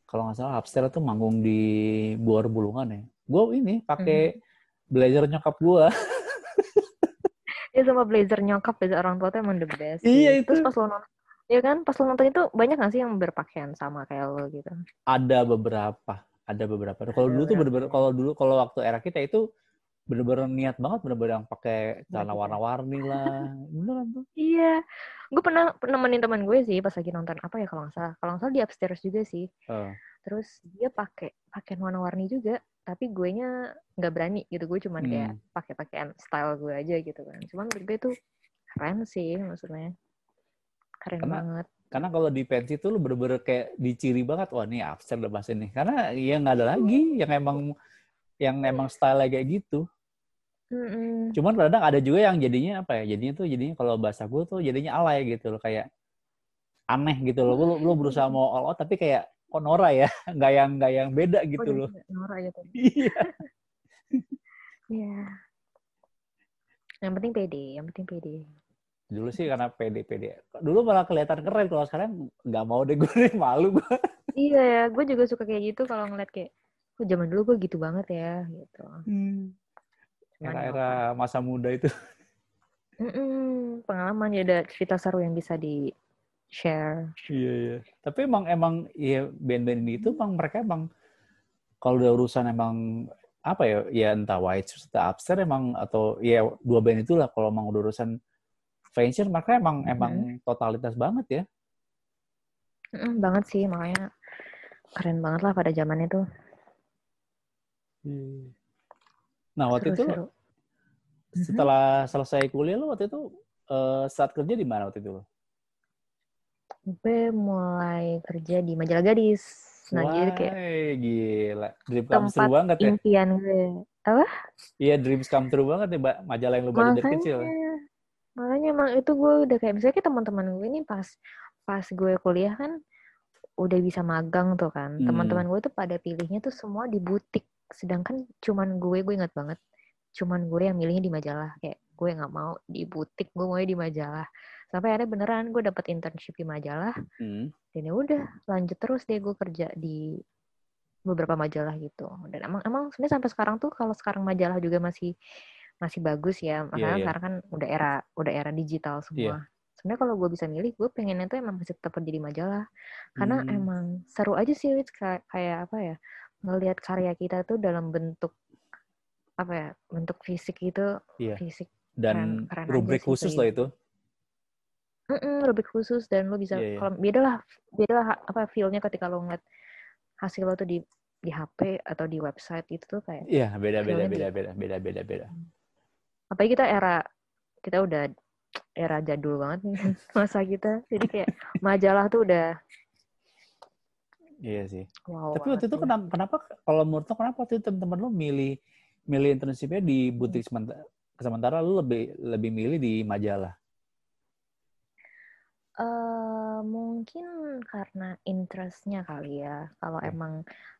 kalau nggak salah upstairs tuh manggung di Buar Bulungan ya. Gue ini pakai blazer nyokap gue. ya sama blazer nyokap blazer orang tua tuh emang the best Iya, sih. terus itu. pas lo nonton ya kan pas lo nonton itu banyak gak sih yang berpakaian sama kayak lo gitu Ada beberapa, ada beberapa. Kalau dulu tuh bener-bener kalau dulu kalau waktu era kita itu bener-bener niat banget bener-bener yang pakai celana Bener. warna-warni lah. Beneran tuh. Iya, gue pernah nemenin teman gue sih pas lagi nonton apa ya kalau nggak salah. Kalau nggak salah di upstairs juga sih. Eh. Terus dia pakai pakaian warna-warni juga, tapi gue nya nggak berani gitu. Gue cuman kayak Hmm. pakai pakaian style gue aja gitu kan. Cuman menurut gue itu keren sih maksudnya. Keren Karena- banget. Karena kalau di pensi tuh lu bener-bener kayak diciri banget, wah ini upstairs udah bahas ini. Karena ya nggak ada lagi yang emang yang emang style kayak gitu. Mm-mm. Cuman kadang ada juga yang jadinya apa ya? Jadinya tuh jadinya kalau bahasa gue tuh jadinya alay gitu loh kayak aneh gitu loh. Lu, lu berusaha mau all out tapi kayak kok Nora ya, nggak yang nggak yang beda gitu Oh, loh. Nora gitu. Iya. Iya. Yang penting pede, yang penting pede. Dulu sih karena pede pede. Dulu malah kelihatan keren kalau sekarang nggak mau deh gue malu gue. Iya ya, gue juga suka kayak gitu kalau ngeliat kayak, oh zaman dulu gue gitu banget ya, gitu. Hmm. Ya Era-era masa muda itu. Mm-mm, pengalaman ya ada cerita seru yang bisa di share. Iya iya. Tapi emang emang ya band-band ini itu emang mereka emang kalau udah urusan emang apa ya ya entah White Shoes atau Upstairs emang atau ya dua band itulah kalau emang udah urusan fashion mereka emang emang totalitas banget ya. Mm-mm, banget sih makanya keren banget lah pada zaman itu. Nah waktu itu Seru-seru. setelah selesai kuliah lo waktu itu eh, saat kerja di mana waktu itu lo? Gue mulai kerja di majalah gadis. Nah, jadi kayak Wah, gila. Dream come true banget ya. impian gue. Apa? Iya, dreams come true banget nih, Mbak. Majalah yang lu baca dari kecil. makanya emang itu gue udah kayak misalnya kayak teman-teman gue ini pas pas gue kuliah kan udah bisa magang tuh kan. Hmm. Teman-teman gue tuh pada pilihnya tuh semua di butik. Sedangkan cuman gue, gue ingat banget, cuman gue yang milihnya di majalah. Kayak gue nggak mau di butik, gue mau di majalah. Sampai akhirnya beneran gue dapet internship di majalah. Hmm. Dan ya udah lanjut terus deh gue kerja di beberapa majalah gitu. Dan emang emang sebenarnya sampai sekarang tuh kalau sekarang majalah juga masih masih bagus ya. Makanya iya. sekarang kan udah era udah era digital semua. Sebenarnya kalau gue bisa milih, gue pengennya tuh emang masih tetap di majalah. Karena Hmm. emang seru aja sih kayak, kayak apa ya? Ngelihat karya kita tuh dalam bentuk apa ya? Bentuk fisik gitu, Iya. fisik Dan Keren- keren rubrik khusus Pri. lah itu. Mm-mm, rubrik khusus dan lo bisa Iya, iya. kalau beda lah beda lah apa feel-nya ketika lo ngeliat hasil lo tuh di di HP atau di website itu tuh kayak Iya, beda beda beda beda. beda beda beda beda. apalagi kita era kita udah era jadul banget nih masa kita jadi kayak majalah tuh udah Iya sih. wow Tapi waktu itu kenapa, kenapa kalau menurut lo kenapa waktu itu teman-teman lo milih milih internshipnya di butik sementara sementara lo lebih lebih milih di majalah? Eh, mungkin karena interestnya kali ya kalau Oke. emang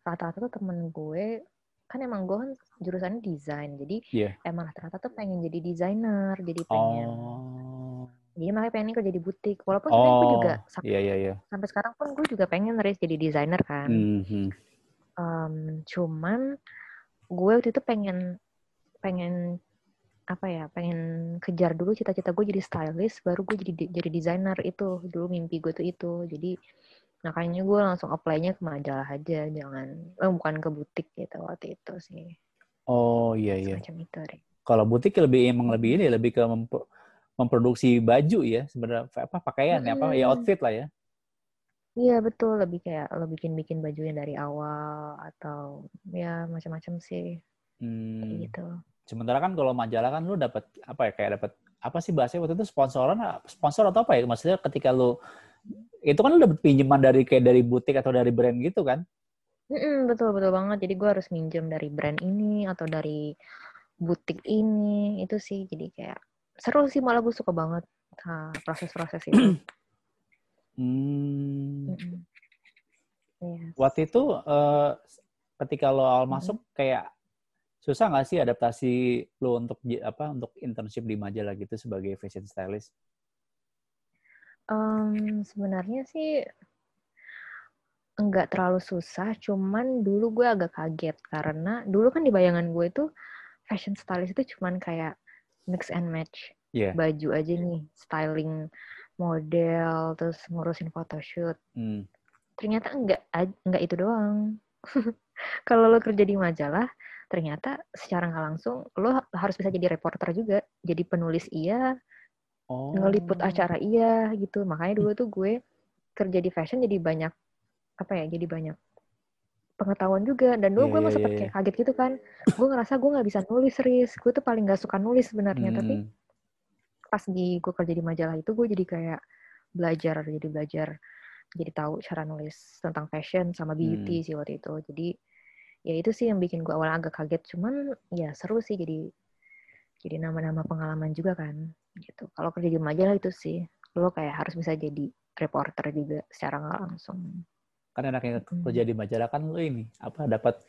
rata-rata tuh temen gue kan emang gue kan jurusannya desain jadi Iya. emang rata-rata tuh pengen jadi desainer jadi pengen Oh. Jadi makanya pengen kerja di butik walaupun sebenarnya gue Oh. juga sam- Iya iya iya. sampai sekarang pun gue juga pengen Riz jadi desainer kan Mhm. Em, cuman gue waktu itu pengen pengen apa ya pengen kejar dulu cita-cita gue jadi stylist baru gue jadi jadi desainer itu dulu mimpi gue tuh itu jadi makanya gue langsung apply-nya ke majalah aja jangan eh, bukan ke butik gitu waktu itu sih Oh iya iya. itu. Kalau butik lebih emang lebih ini lebih ke memproduksi baju ya sebenarnya apa pakaian ya apa ya outfit lah ya. Iya betul lebih kayak lo bikin-bikin bajunya dari awal atau ya macam-macam sih kayak Hmm. gitu. Sementara kan kalau majalah kan lu dapat apa ya kayak dapat apa sih bahasanya waktu itu sponsoran sponsor atau apa ya maksudnya ketika lu itu kan lu dapat pinjaman dari kayak dari butik atau dari brand gitu kan? Mm-mm, betul betul banget. Jadi gue harus minjem dari brand ini atau dari butik ini itu sih jadi kayak seru sih malah gue suka banget ah, proses-proses itu. Hmm. Iya. Waktu itu eh, ketika lo awal Mm-mm. masuk kayak susah nggak sih adaptasi lo untuk apa untuk internship di majalah gitu sebagai fashion stylist? Em, sebenarnya sih nggak terlalu susah, cuman dulu gue agak kaget karena dulu kan di bayangan gue itu fashion stylist itu cuman kayak mix and match Iya. baju aja nih, styling model, terus ngurusin photoshoot. Hmm. Ternyata enggak enggak itu doang. Kalau lo kerja di majalah, ternyata secara nggak langsung lo ha- harus bisa jadi reporter juga, jadi penulis iya, Oh. ngeliput acara iya gitu. Makanya dulu tuh gue kerja di fashion jadi banyak apa ya? Jadi banyak pengetahuan juga. Dan dulu Iya, gue iya, masih iya, kayak kaget gitu kan. Gue ngerasa gue nggak bisa nulis, Riz. Gue tuh paling nggak suka nulis sebenarnya. Tapi Hmm. pas di gue kerja di majalah itu gue jadi kayak belajar, jadi belajar, jadi tahu cara nulis tentang fashion sama beauty Hmm. sih waktu itu. Jadi ya itu sih yang bikin gue awalnya agak kaget. Cuman ya seru sih jadi jadi nama-nama pengalaman juga kan gitu. Kalau kerja di majalah itu sih lo kayak harus bisa jadi reporter juga secara nggak langsung. Kan enaknya Mm. kerja di majalah kan lu ini apa dapat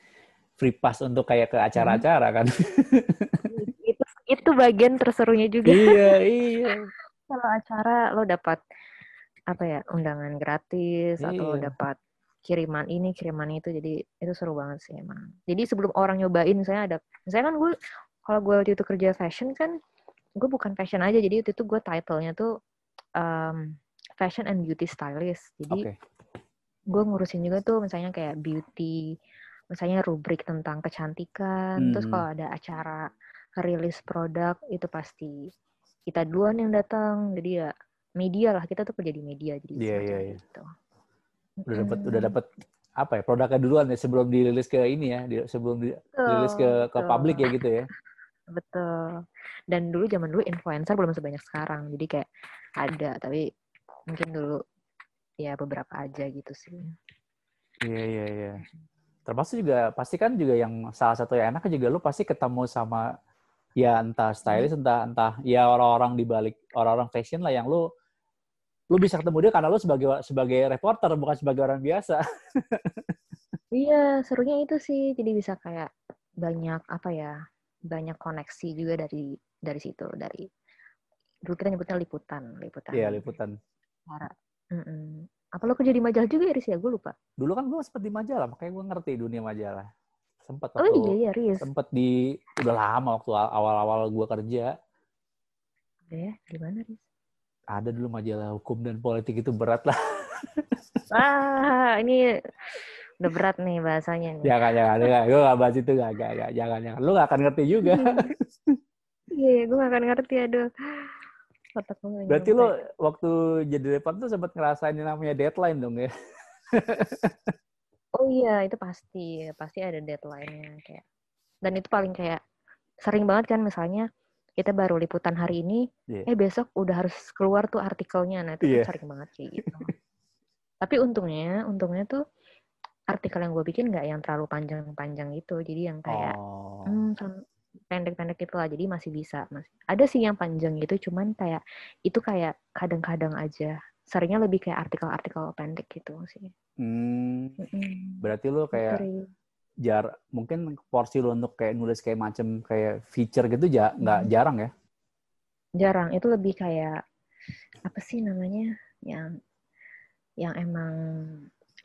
free pass untuk kayak ke acara-acara kan? Itu itu bagian terserunya juga. Iya iya. Kalau acara lo dapat apa ya undangan gratis atau lo Iya. dapat kiriman ini kiriman itu jadi itu seru banget sih emang. Jadi sebelum orang nyobain misalnya ada misalnya kan gue kalau gue waktu itu kerja fashion kan gue bukan fashion aja jadi waktu itu gue titlenya tuh um, fashion and beauty stylist. Jadi oke gue ngurusin juga tuh misalnya kayak beauty misalnya rubrik tentang kecantikan terus Mhm. kalau ada acara rilis produk itu pasti kita duluan yang datang jadi ya media lah kita tuh kerja di media jadi Iya, semacam iya, iya. gitu udah dapat Mm-mm. udah dapat apa ya produknya duluan ya sebelum dirilis ke ini ya sebelum dirilis ke ke betul. publik ya gitu ya betul dan dulu zaman dulu influencer belum sebanyak sekarang jadi kayak ada tapi mungkin dulu ya beberapa aja gitu sih iya iya iya termasuk juga pasti kan juga yang salah satu yang enak juga lu pasti ketemu sama ya entah stylist entah entah ya orang-orang di balik orang-orang fashion lah yang lu lu bisa ketemu dia karena lu sebagai sebagai reporter bukan sebagai orang biasa Iya, serunya itu sih. Jadi bisa kayak banyak apa ya, banyak koneksi juga dari dari situ, dari dulu kita nyebutnya liputan, liputan. iya liputan. Mm-mm. Apa lo kerja di majalah juga ya, Riz ya? Gue lupa. dulu kan gue sempet di majalah makanya gue ngerti dunia majalah sempat Oh waktu iya, iya, Riz. sempet di udah lama waktu awal-awal gue kerja Udah ya, di mana, Riz? ada dulu majalah hukum dan politik itu berat lah Ah, ini udah berat nih bahasanya nih. jangan jangan jangan gue gak bahas itu gak, gak, gak, jangan jangan lu gak akan ngerti juga Iya, gue gak akan ngerti, aduh. Otak gue nggak berarti lu waktu jadi reporter tuh sempat ngerasain yang namanya deadline dong ya Oh iya, itu pasti. Pasti ada deadline-nya. Kayak. Dan itu paling kayak sering banget kan misalnya kita baru liputan hari ini, Iya. eh besok udah harus keluar tuh artikelnya. Nah itu tuh Iya. sering banget kayak gitu. Tapi untungnya, untungnya tuh artikel yang gue bikin nggak yang terlalu panjang-panjang gitu. Jadi yang kayak oh hmm, pendek-pendek gitu lah. Jadi masih bisa. Masih. Ada sih yang panjang gitu, cuman kayak itu kayak kadang-kadang aja. Seringnya lebih kayak artikel-artikel pendek gitu sih. Hmm, berarti lu Gitu, kayak Riz. jar mungkin porsi lu untuk kayak nulis kayak macem kayak feature gitu ja nggak Hmm. jarang ya jarang itu lebih kayak apa sih namanya yang yang emang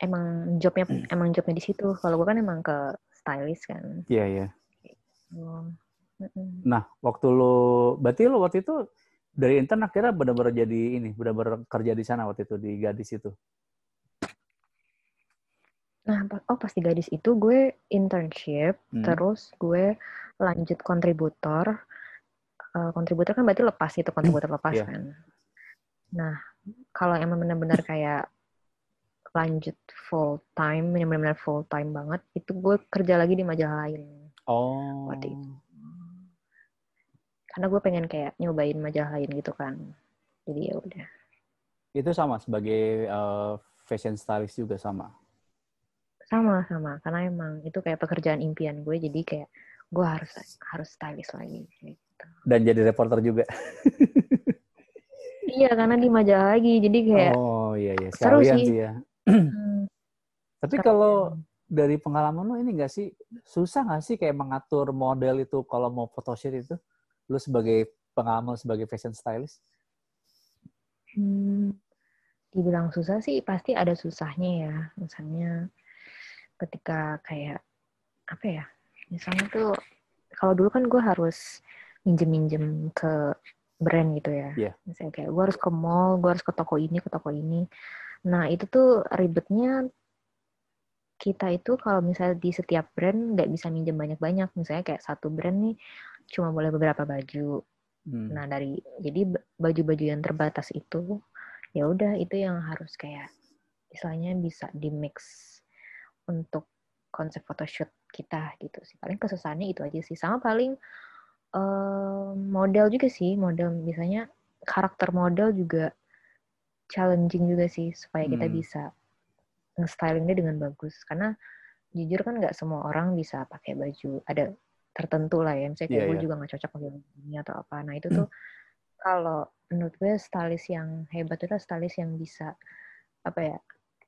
emang jobnya emang jobnya di situ kalau gue kan emang ke stylist kan iya iya Oh, nah waktu lu berarti lu waktu itu dari intern akhirnya benar-benar jadi ini benar-benar kerja di sana waktu itu di gadis itu nah oh pas di gadis itu gue internship Hmm. terus gue lanjut kontributor Eh, kontributor kan berarti lepas itu kontributor lepas Iya. kan nah kalau emang benar-benar kayak lanjut full time benar-benar full time banget itu gue kerja lagi di majalah lain oh Waktu itu. Karena gue pengen kayak nyobain majalah lain gitu kan. Jadi ya udah. Itu sama sebagai eh, fashion stylist juga sama? Sama sama. Karena emang itu kayak pekerjaan impian gue. Jadi kayak gue harus harus stylist lagi gitu. dan jadi reporter juga? Iya karena di majalah lagi. Jadi kayak oh iya iya. Seru sih. sih ya. Hmm, tapi kalau dari pengalaman lu ini nggak sih? Susah nggak sih kayak mengatur model itu kalau mau photoshoot itu lu sebagai pengalaman sebagai fashion stylist? Hmm, dibilang susah sih pasti ada susahnya ya. Misalnya ketika kayak apa ya misalnya tuh kalau dulu kan gue harus minjem-minjem ke brand gitu ya. Iya. misalnya kayak gue harus ke mall gue harus ke toko ini ke toko ini. Nah itu tuh ribetnya kita itu kalau misalnya di setiap brand nggak bisa minjem banyak-banyak. Misalnya kayak satu brand nih cuma boleh beberapa baju Hmm. Nah dari jadi ba- baju-baju yang terbatas itu ya udah itu yang harus kayak istilahnya bisa di mix untuk konsep photoshoot kita gitu sih. Paling kesusahannya itu aja sih. Sama paling eh, model juga sih model misalnya karakter model juga challenging juga sih supaya kita Hmm. bisa nge-stylingnya dengan bagus karena jujur kan nggak semua orang bisa pakai baju ada tertentu lah ya misalnya kayak Iya, gue iya. juga nggak cocok baju ini atau apa nah itu tuh kalau menurut gue stylist yang hebat itu adalah stylist yang bisa apa ya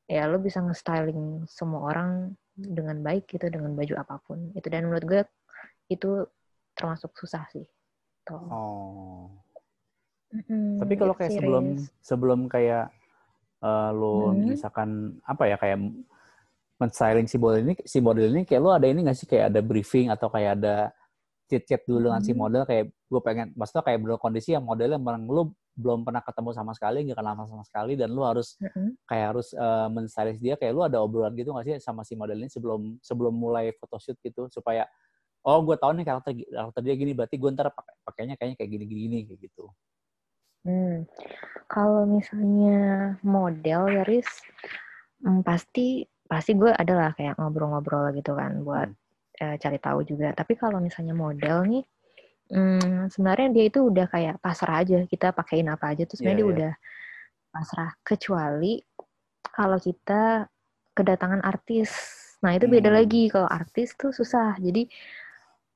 ya lo bisa nge-styling semua orang dengan baik gitu dengan baju apa pun itu dan menurut gue itu termasuk susah sih gitu. Oh. Mm-mm, Tapi kalau kayak sebelum sebelum kayak eh, lo Hmm. misalkan apa ya kayak men-styling si model ini si model ini kayak lo ada ini nggak sih kayak ada briefing atau kayak ada chat-chat dulu dengan si Hmm. model kayak gue pengen maksudnya kayak bener kondisi yang modelnya memang lo belum pernah ketemu sama sekali nggak kenal sama sekali dan lo harus Mm-mm. kayak harus men-stylish dia kayak lo ada obrolan gitu nggak sih sama si model ini sebelum sebelum mulai photoshoot gitu supaya oh gue tahu nih karakter karakter dia gini berarti gue ntar pakai pakainya kayaknya kayak gini gini kayak gitu Hmm. Kalau misalnya model ya Riz, hmm, pasti pasti gue adalah kayak ngobrol-ngobrol gitu kan buat eh, cari tahu juga. Tapi kalau misalnya model nih, hmm, sebenarnya dia itu udah kayak pasrah aja. Kita pakein apa aja tuh sebenarnya Iya, dia iya. udah pasrah. Kecuali kalau kita kedatangan artis. Nah itu beda Hmm. lagi. Kalau artis tuh susah. Jadi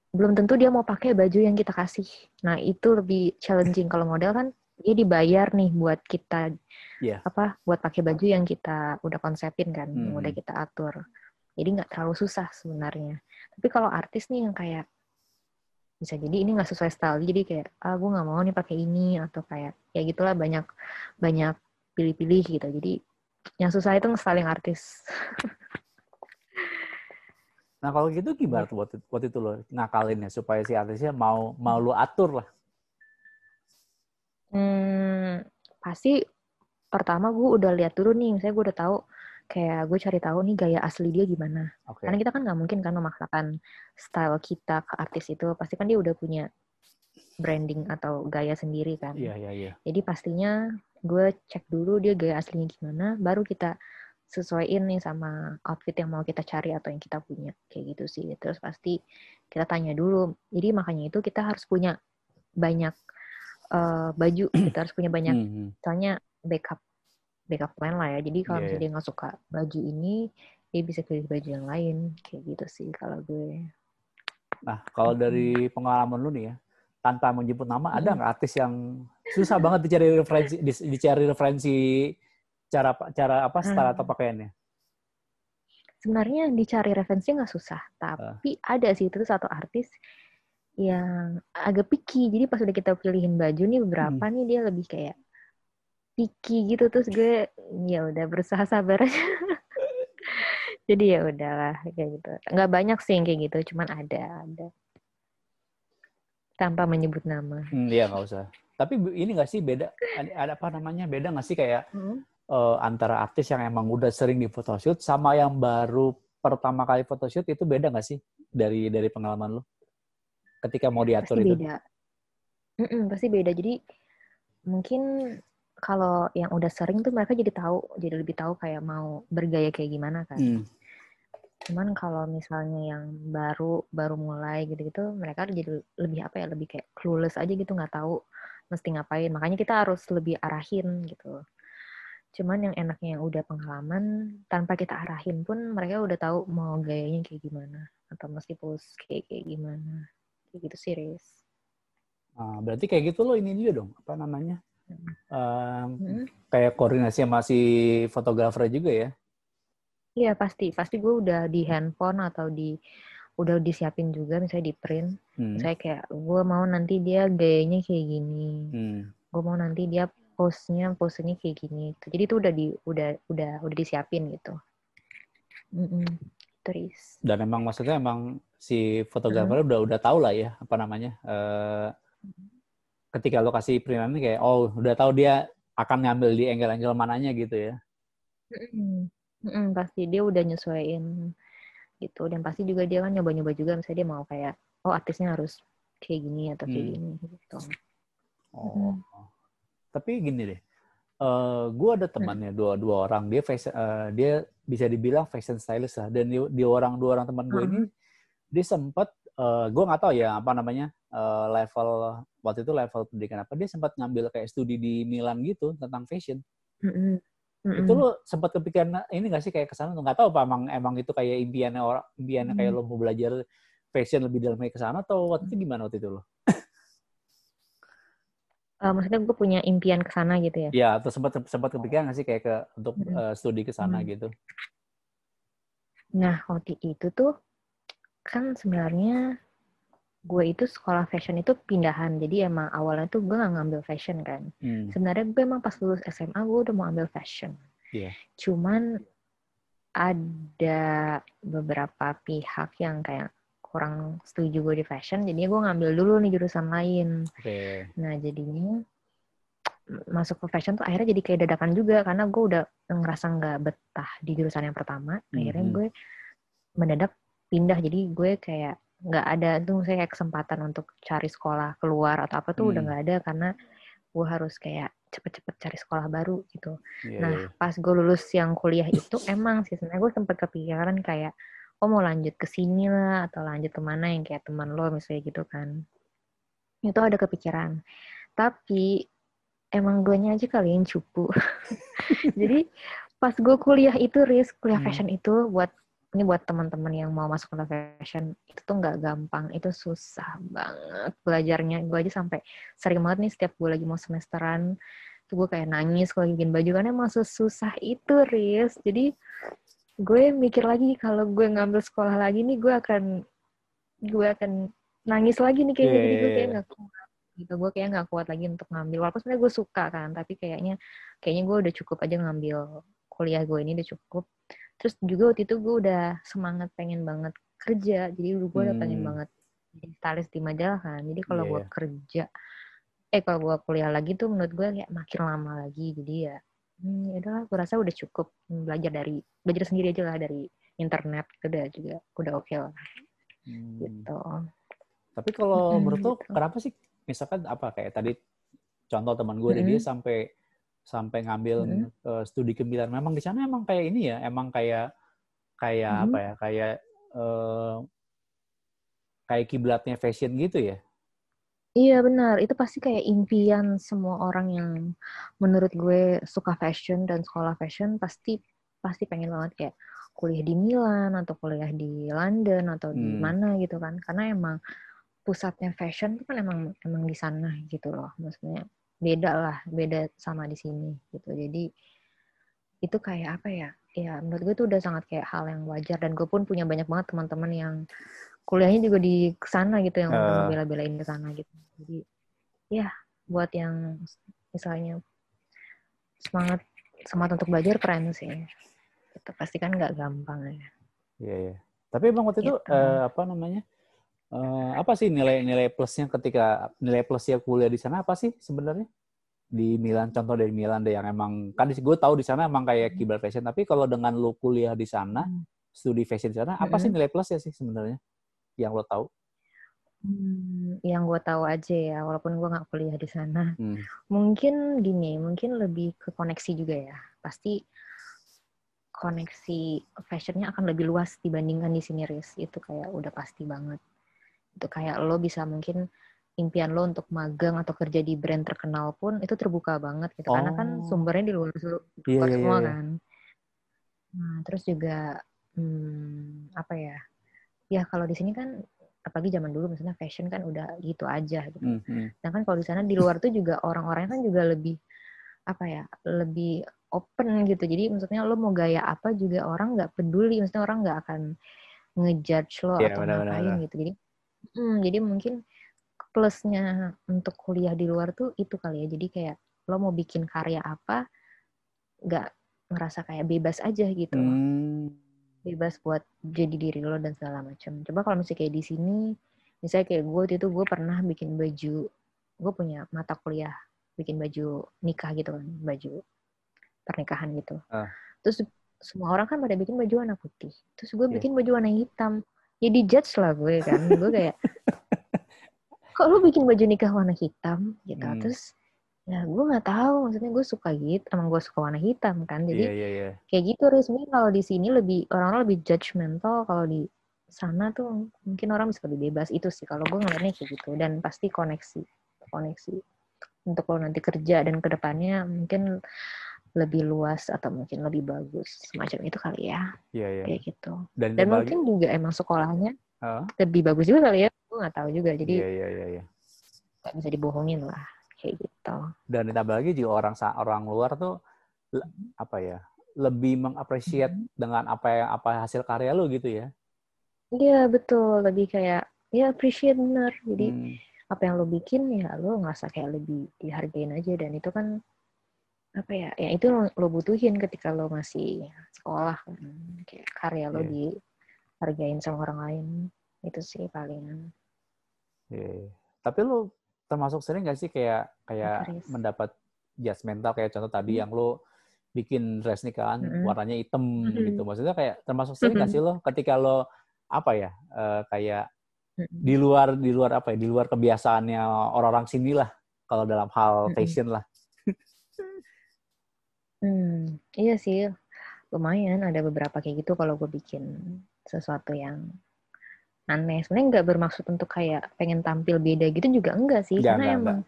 belum tentu dia mau pakai baju yang kita kasih. Nah itu lebih challenging. Kalau model kan dia dibayar nih buat kita Iya. apa buat pakai baju yang kita udah konsepin kan, yang udah Hmm. kita atur. Jadi nggak terlalu susah sebenarnya. Tapi kalau artis nih yang kayak bisa jadi ini nggak sesuai style, jadi kayak ah gue nggak mau nih pakai ini atau kayak ya gitulah banyak banyak pilih-pilih gitu. Jadi yang susah itu nge-styling artis. Nah kalau gitu gimana tuh waktu, waktu itu lo ngakalinnya supaya si artisnya mau mau lo atur lah. Hmm, pasti pertama gue udah lihat dulu nih, misalnya gue udah tahu kayak gue cari tahu nih gaya asli dia gimana. Oke. Karena kita kan nggak mungkin kan memaksakan style kita ke artis itu, pasti kan dia udah punya branding atau gaya sendiri kan. Iya iya iya. Jadi pastinya gue cek dulu dia gaya aslinya gimana, baru kita sesuaiin nih sama outfit yang mau kita cari atau yang kita punya kayak gitu sih. Terus pasti kita tanya dulu. Jadi makanya itu kita harus punya banyak eh, baju, kita harus punya banyak Hmm, hmm. misalnya backup backup plan lah ya. Jadi kalau Iya, misalnya dia nggak suka baju ini, dia bisa pilih baju yang lain kayak gitu sih kalau gue. Nah kalau dari pengalaman lu nih ya, tanpa menyebut nama ada nggak artis yang susah banget dicari referensi di- dicari referensi cara cara apa style atau pakaiannya? Sebenarnya dicari referensi nggak susah, tapi ada sih itu satu artis yang agak picky. Jadi pas udah kita pilihin baju nih beberapa nih dia lebih kayak picky gitu terus gue ya udah berusaha sabar aja. Jadi ya udahlah kayak gitu. Nggak banyak sih yang kayak gitu, cuman ada ada. Tanpa menyebut nama. Hmm, iya nggak usah. Tapi ini nggak sih beda ada, apa namanya beda nggak sih kayak eh, antara artis yang emang udah sering di photoshoot sama yang baru pertama kali photoshoot itu beda nggak sih dari dari pengalaman lu ketika mau diatur pasti itu? beda. Mm-mm, pasti beda. Jadi mungkin kalau yang udah sering tuh mereka jadi tahu, jadi lebih tahu kayak mau bergaya kayak gimana kan. Hmm. Cuman kalau misalnya yang baru baru mulai gitu-gitu, mereka jadi lebih apa ya, lebih kayak clueless aja gitu, nggak tahu mesti ngapain. Makanya kita harus lebih arahin gitu. Cuman yang enaknya yang udah pengalaman, tanpa kita arahin pun mereka udah tahu mau gayanya kayak gimana atau mesti pose kayak kayak gimana. Kayak gitu sih, Riz. Nah, berarti kayak gitu lo ini juga dong apa namanya Hmm. Hmm. kayak koordinasi sama si fotografer juga ya? Iya pasti, pasti gue udah di handphone atau di udah disiapin juga misalnya di print. Hmm. Saya kayak gue mau nanti dia gayanya kayak gini, Hmm. gue mau nanti dia pose-nya posenya kayak gini. Jadi itu udah di udah udah udah disiapin gitu. Mm-mm. Terus. Dan emang maksudnya emang si fotografer udah udah tahu lah ya apa namanya eh, ketika lo kasih printannya kayak oh udah tahu dia akan ngambil di angle-angle mananya gitu ya. Mm-mm. Mm-mm, pasti dia udah nyesuaiin gitu dan pasti juga dia kan nyoba-nyoba juga misalnya dia mau kayak oh artisnya harus kayak gini atau kayak Hmm. gini gitu. Oh. Tapi gini deh. eh gue ada temannya dua dua orang dia fashion, eh, dia bisa dibilang fashion stylist lah dan di, di orang dua orang teman gue ini dia sempat eh gue nggak tahu ya apa namanya eh, level waktu itu level pendidikan apa dia sempat ngambil kayak studi di Milan gitu tentang fashion Mm-mm. Mm-mm. itu lo sempat kepikiran ini gak sih kayak ke sana tuh nggak tahu apa emang emang itu kayak impiannya orang impiannya kayak Hmm. lo mau belajar fashion lebih dalam kayak ke sana atau waktu itu gimana waktu itu lo? Eh, maksudnya gue punya impian ke sana gitu ya. Ya atau sempat sempat kepikiran nggak sih kayak ke untuk Hmm. eh, studi ke sana Hmm. gitu? Nah, waktu itu tuh kan sebenarnya gue itu sekolah fashion itu pindahan jadi emang awalnya tuh gue nggak ngambil fashion kan Hmm. sebenarnya gue emang pas lulus SMA gue udah mau ambil fashion Iya. cuman ada beberapa pihak yang kayak kurang setuju gue di fashion jadinya gue ngambil dulu nih jurusan lain Oke. nah jadinya masuk ke fashion tuh akhirnya jadi kayak dadakan juga karena gue udah ngerasa nggak betah di jurusan yang pertama akhirnya Mhm. gue mendadak pindah jadi gue kayak nggak ada tuh saya kayak kesempatan untuk cari sekolah keluar atau apa tuh udah Hmm. nggak ada karena gue harus kayak cepet-cepet cari sekolah baru gitu Iya, nah iya. pas gue lulus yang kuliah itu emang sih sebenarnya gue sempet kepikiran kayak oh mau lanjut ke sini lah atau lanjut ke mana yang kayak teman lo misalnya gitu kan itu ada kepikiran tapi emang gue aja kali yang cupu jadi pas gue kuliah itu risk kuliah Hmm. fashion itu buat ini buat teman-teman yang mau masuk kuliah fashion itu tuh nggak gampang itu susah banget belajarnya. Gue aja sampai sering banget nih setiap gue lagi mau semesteran tuh gue kayak nangis kalau bikin baju karena emang susah itu Riz. Jadi gue mikir lagi kalau gue ngambil sekolah lagi nih gue akan gue akan nangis lagi nih kayaknya. Iya, jadi gue kayak iya. nggak kuat gitu gue kayak nggak kuat lagi untuk ngambil. Walaupun sebenarnya gue suka kan tapi kayaknya kayaknya gue udah cukup aja ngambil kuliah gue ini udah cukup terus juga waktu itu gue udah semangat pengen banget kerja jadi dulu gue udah pengen Hmm. banget jadi stylist di majalah kan jadi kalau Iya, gue iya. kerja eh kalau gue kuliah lagi tuh menurut gue kayak makin lama lagi jadi ya hmm, ya udahlah gue rasa udah cukup belajar dari belajar sendiri aja lah dari internet udah juga udah oke lah Hmm. gitu Tapi kalau menurut lo gitu. kenapa sih misalkan apa kayak tadi contoh teman gue deh, dia sampai sampai ngambil Mm-mm. eh, studi kemilan. Memang di sana emang kayak ini ya, emang kayak kayak Mm-mm. apa ya, kayak eh, kayak kiblatnya fashion gitu ya. Iya benar, itu pasti kayak impian semua orang yang menurut gue suka fashion dan sekolah fashion pasti pasti pengen banget kayak kuliah di Milan atau kuliah di London atau di Hmm. mana gitu kan. Karena emang pusatnya fashion itu kan emang emang di sana gitu loh. Maksudnya beda lah, beda sama di sini gitu. Jadi itu kayak apa ya? Ya menurut gue itu udah sangat kayak hal yang wajar dan gue pun punya banyak banget teman-teman yang kuliahnya juga di sana gitu yang udah Eh. ngebela-belain ke sana gitu. Jadi ya buat yang misalnya semangat semangat untuk belajar keren sih. Itu pasti kan nggak gampang ya. Iya, iya. Tapi emang waktu itu Gitu. eh, apa namanya? Eh, apa sih nilai-nilai plusnya ketika nilai plusnya kuliah di sana apa sih sebenarnya? Di Milan, contoh dari Milan deh yang emang kan gue tahu di sana emang kayak Hmm. kiblat fashion. Tapi kalau dengan lo kuliah di sana, studi fashion di sana, apa sih Mm-mm. nilai plusnya sih sebenarnya yang lo tahu? Hmm, yang gue tahu aja ya, walaupun gue nggak kuliah di sana. Hmm. Mungkin gini, mungkin lebih ke koneksi juga ya. Pasti koneksi fashionnya akan lebih luas dibandingkan di sini, Riz. Itu kayak udah pasti banget. Itu kayak lo bisa mungkin impian lo untuk magang atau kerja di brand terkenal pun itu terbuka banget gitu. Karena kan Oh. sumbernya di luar, di Iya, luar iya, semua iya, iya. kan. Nah, terus juga hmm, apa ya? Ya kalau di sini kan apalagi zaman dulu misalnya fashion kan udah gitu aja gitu. Hmm, hmm. Sedangkan kalau di sana di luar tuh juga orang-orangnya kan juga lebih apa ya lebih open gitu. Jadi maksudnya lo mau gaya apa juga orang nggak peduli. Maksudnya orang nggak akan ngejudge lo Iya, atau ngapain gitu. Jadi hmm, jadi mungkin plusnya untuk kuliah di luar tuh itu kali ya. Jadi kayak lo mau bikin karya apa nggak ngerasa kayak bebas aja gitu Hmm. bebas buat jadi diri lo dan segala macam. Coba kalau misalnya kayak di sini, misalnya kayak gue waktu itu gue pernah bikin baju, gue punya mata kuliah bikin baju nikah gitu kan, baju pernikahan gitu. Ah. Terus semua orang kan pada bikin baju warna putih. Terus gue Iya. bikin baju warna hitam. Ya judge lah gue kan. gue kayak, kok lo bikin baju nikah warna hitam gitu. Hmm. Terus ya gue nggak tahu maksudnya gue suka gitu emang gue suka warna hitam kan jadi Iya, iya, iya. kayak gitu resmi kalau di sini lebih orang-orang lebih judgmental kalau di sana tuh mungkin orang bisa lebih bebas itu sih kalau gue ngeliatnya kayak gitu dan pasti koneksi koneksi untuk lo nanti kerja dan ke depannya mungkin lebih luas atau mungkin lebih bagus semacam itu kali ya Iya, iya. kayak gitu Dan, dan mungkin juga emang sekolahnya Ah, lebih bagus juga kali ya gue nggak tahu juga jadi iya, iya, iya, iya. nggak bisa dibohongin lah kayak gitu Dan ditambah lagi juga orang orang luar tuh apa ya? Lebih mengapresiat Hmm. dengan apa yang apa hasil karya lo gitu ya. Iya betul, lebih kayak ya appreciate bener jadi Hmm. apa yang lo bikin ya lo ngerasa kayak lebih dihargain aja dan itu kan apa ya ya itu lo, lo butuhin ketika lo masih sekolah kan kayak karya lo Iya. dihargain sama orang lain itu sih palingan Iya. Tapi lu termasuk sering gak sih kayak kayak mendapat judgmental kayak contoh tadi Hmm. yang lu bikin dress nih kan Mm-mm. warnanya hitam Mhm. gitu. Maksudnya kayak termasuk sering gak Mhm. sih lo ketika lo apa ya eh, kayak Mm-mm. di luar di luar apa ya di luar kebiasaannya orang-orang sini lah kalau dalam hal fashion lah. Hmm, iya sih, lumayan ada beberapa kayak gitu kalau gue bikin sesuatu yang aneh. Sebenarnya nggak bermaksud untuk kayak pengen tampil beda gitu juga enggak sih, karena nggak, emang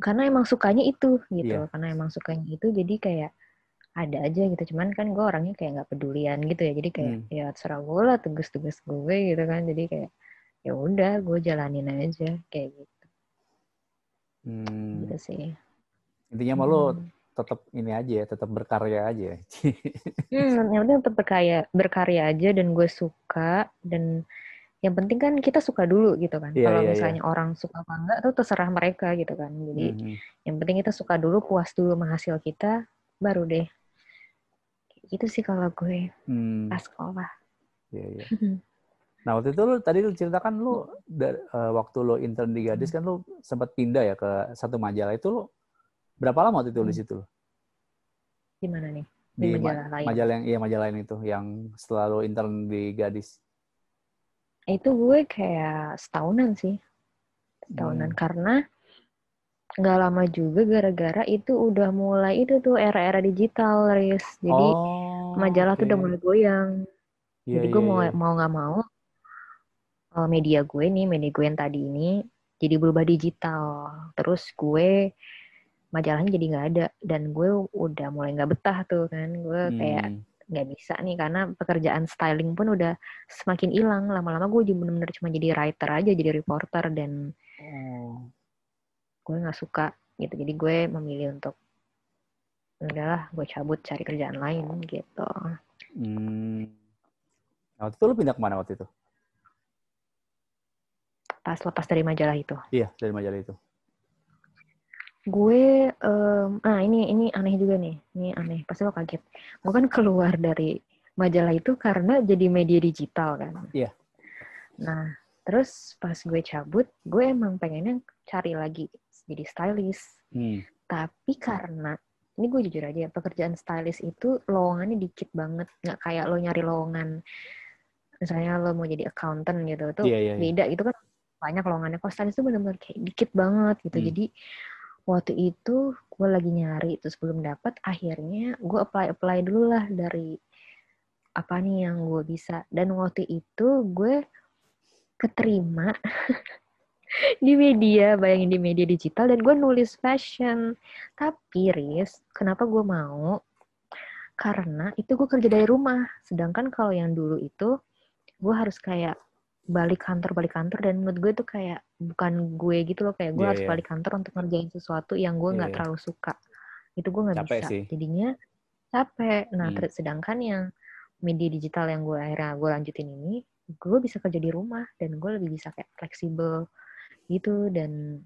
karena emang sukanya itu gitu, Iya. karena emang sukanya itu jadi kayak ada aja gitu. Cuman kan gue orangnya kayak nggak pedulian gitu ya, jadi kayak Hmm. ya terserah gue lah tugas-tugas gue gitu kan. Jadi kayak ya udah gue jalanin aja kayak gitu, Hmm. gitu sih. Intinya mah lo Hmm. Tetap ini aja ya, tetap berkarya aja. Hmm, yang penting tetap berkarya, berkarya aja dan gue suka dan yang penting kan kita suka dulu gitu kan. Iya, Kalau iya, iya. misalnya orang suka apa enggak tuh terserah mereka gitu kan. Jadi Mhm. yang penting kita suka dulu, puas dulu sama hasil kita, baru deh. Gitu sih kalau gue Hmm. pas sekolah. Iya, iya. Nah waktu itu lu tadi lu ceritakan lu da- eh, waktu lu intern di Gadis kan lu sempat pindah ya ke satu majalah itu lu berapa lama waktu itu di Hmm. situ? Gimana nih? Di Di ma- majalah lain. majalah yang iya majalah lain itu yang setelah lu intern di Gadis. Itu gue kayak setahunan sih. Setahunan Hmm. karena nggak lama juga gara-gara itu udah mulai itu tuh era-era digital, Riz. Jadi oh, majalah tuh oke. udah mulai goyang. Iya, Jadi iya, gue mau iya. mau nggak mau eh, media gue nih, media gue yang tadi ini jadi berubah digital. Terus gue majalahnya jadi nggak ada dan gue udah mulai nggak betah tuh kan. Gue kayak Hmm. nggak bisa nih karena pekerjaan styling pun udah semakin hilang. Lama-lama gue bener-bener cuma jadi writer aja, jadi reporter dan Oh. gue nggak suka gitu. Jadi gue memilih untuk udahlah gue cabut cari kerjaan lain gitu. Hmm. Nah, waktu itu lu pindah ke mana waktu itu? Pas lepas dari majalah itu. Iya, dari majalah itu. Gue, em, ah ini ini aneh juga nih, ini aneh, pasti lo kaget. Gue kan keluar dari majalah itu karena jadi media digital kan. Iya. Nah, terus pas gue cabut, gue emang pengennya cari lagi jadi stylist. Hmm. Tapi karena ini gue jujur aja, pekerjaan stylist itu lowongannya dikit banget, nggak kayak lo nyari lowongan. Misalnya lo mau jadi accountant gitu, tuh Iya, iya, iya. beda itu kan banyak lowongannya. Kalau stylist itu benar-benar kayak dikit banget gitu. Hmm. Jadi waktu itu gue lagi nyari terus belum dapat akhirnya gue apply apply dulu lah dari apa nih yang gue bisa. Dan waktu itu gue keterima di media bayangin di media digital dan gue nulis fashion. Tapi Riz kenapa gue mau? Karena itu gue kerja dari rumah. Sedangkan kalau yang dulu itu gue harus kayak balik kantor balik kantor dan menurut gue tuh kayak bukan gue gitu loh kayak gue Iya, harus iya. balik kantor untuk ngerjain sesuatu yang gue nggak iya. terlalu suka itu gue nggak bisa sih. jadinya capek nah Hmm. sedangkan yang media digital yang gue akhirnya gue lanjutin ini gue bisa kerja di rumah dan gue lebih bisa kayak fleksibel gitu dan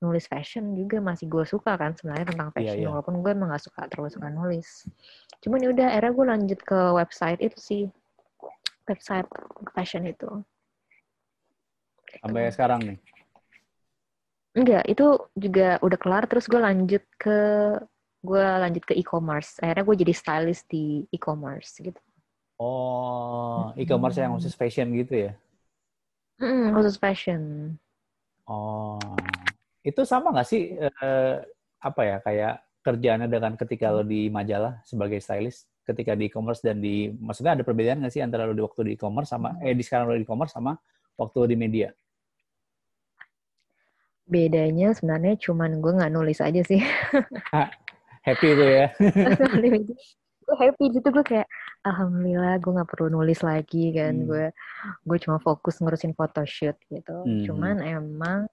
nulis fashion juga masih gue suka kan sebenarnya tentang Iya, fashion iya. walaupun gue emang gak suka terlalu suka nulis cuman ya udah akhirnya gue lanjut ke website itu sih website fashion itu. Sampai sekarang nih. Enggak, itu juga udah kelar terus gue lanjut ke gue lanjut ke e-commerce. Akhirnya gue jadi stylist di e-commerce gitu. Oh, e-commerce yang khusus fashion gitu ya? Mm, khusus fashion. Oh, itu sama nggak sih eh, apa ya kayak kerjaannya dengan ketika lo di majalah sebagai stylist, ketika di e-commerce dan di, maksudnya ada perbedaan nggak sih antara lo di waktu di e-commerce sama eh di sekarang lo di e-commerce sama waktu lo di media? Bedanya sebenarnya cuman gue nggak nulis aja sih. Happy tuh ya? gue happy gitu gue kayak alhamdulillah gue nggak perlu nulis lagi kan Hmm. gue gue cuma fokus ngurusin photoshoot gitu Hmm. cuman emang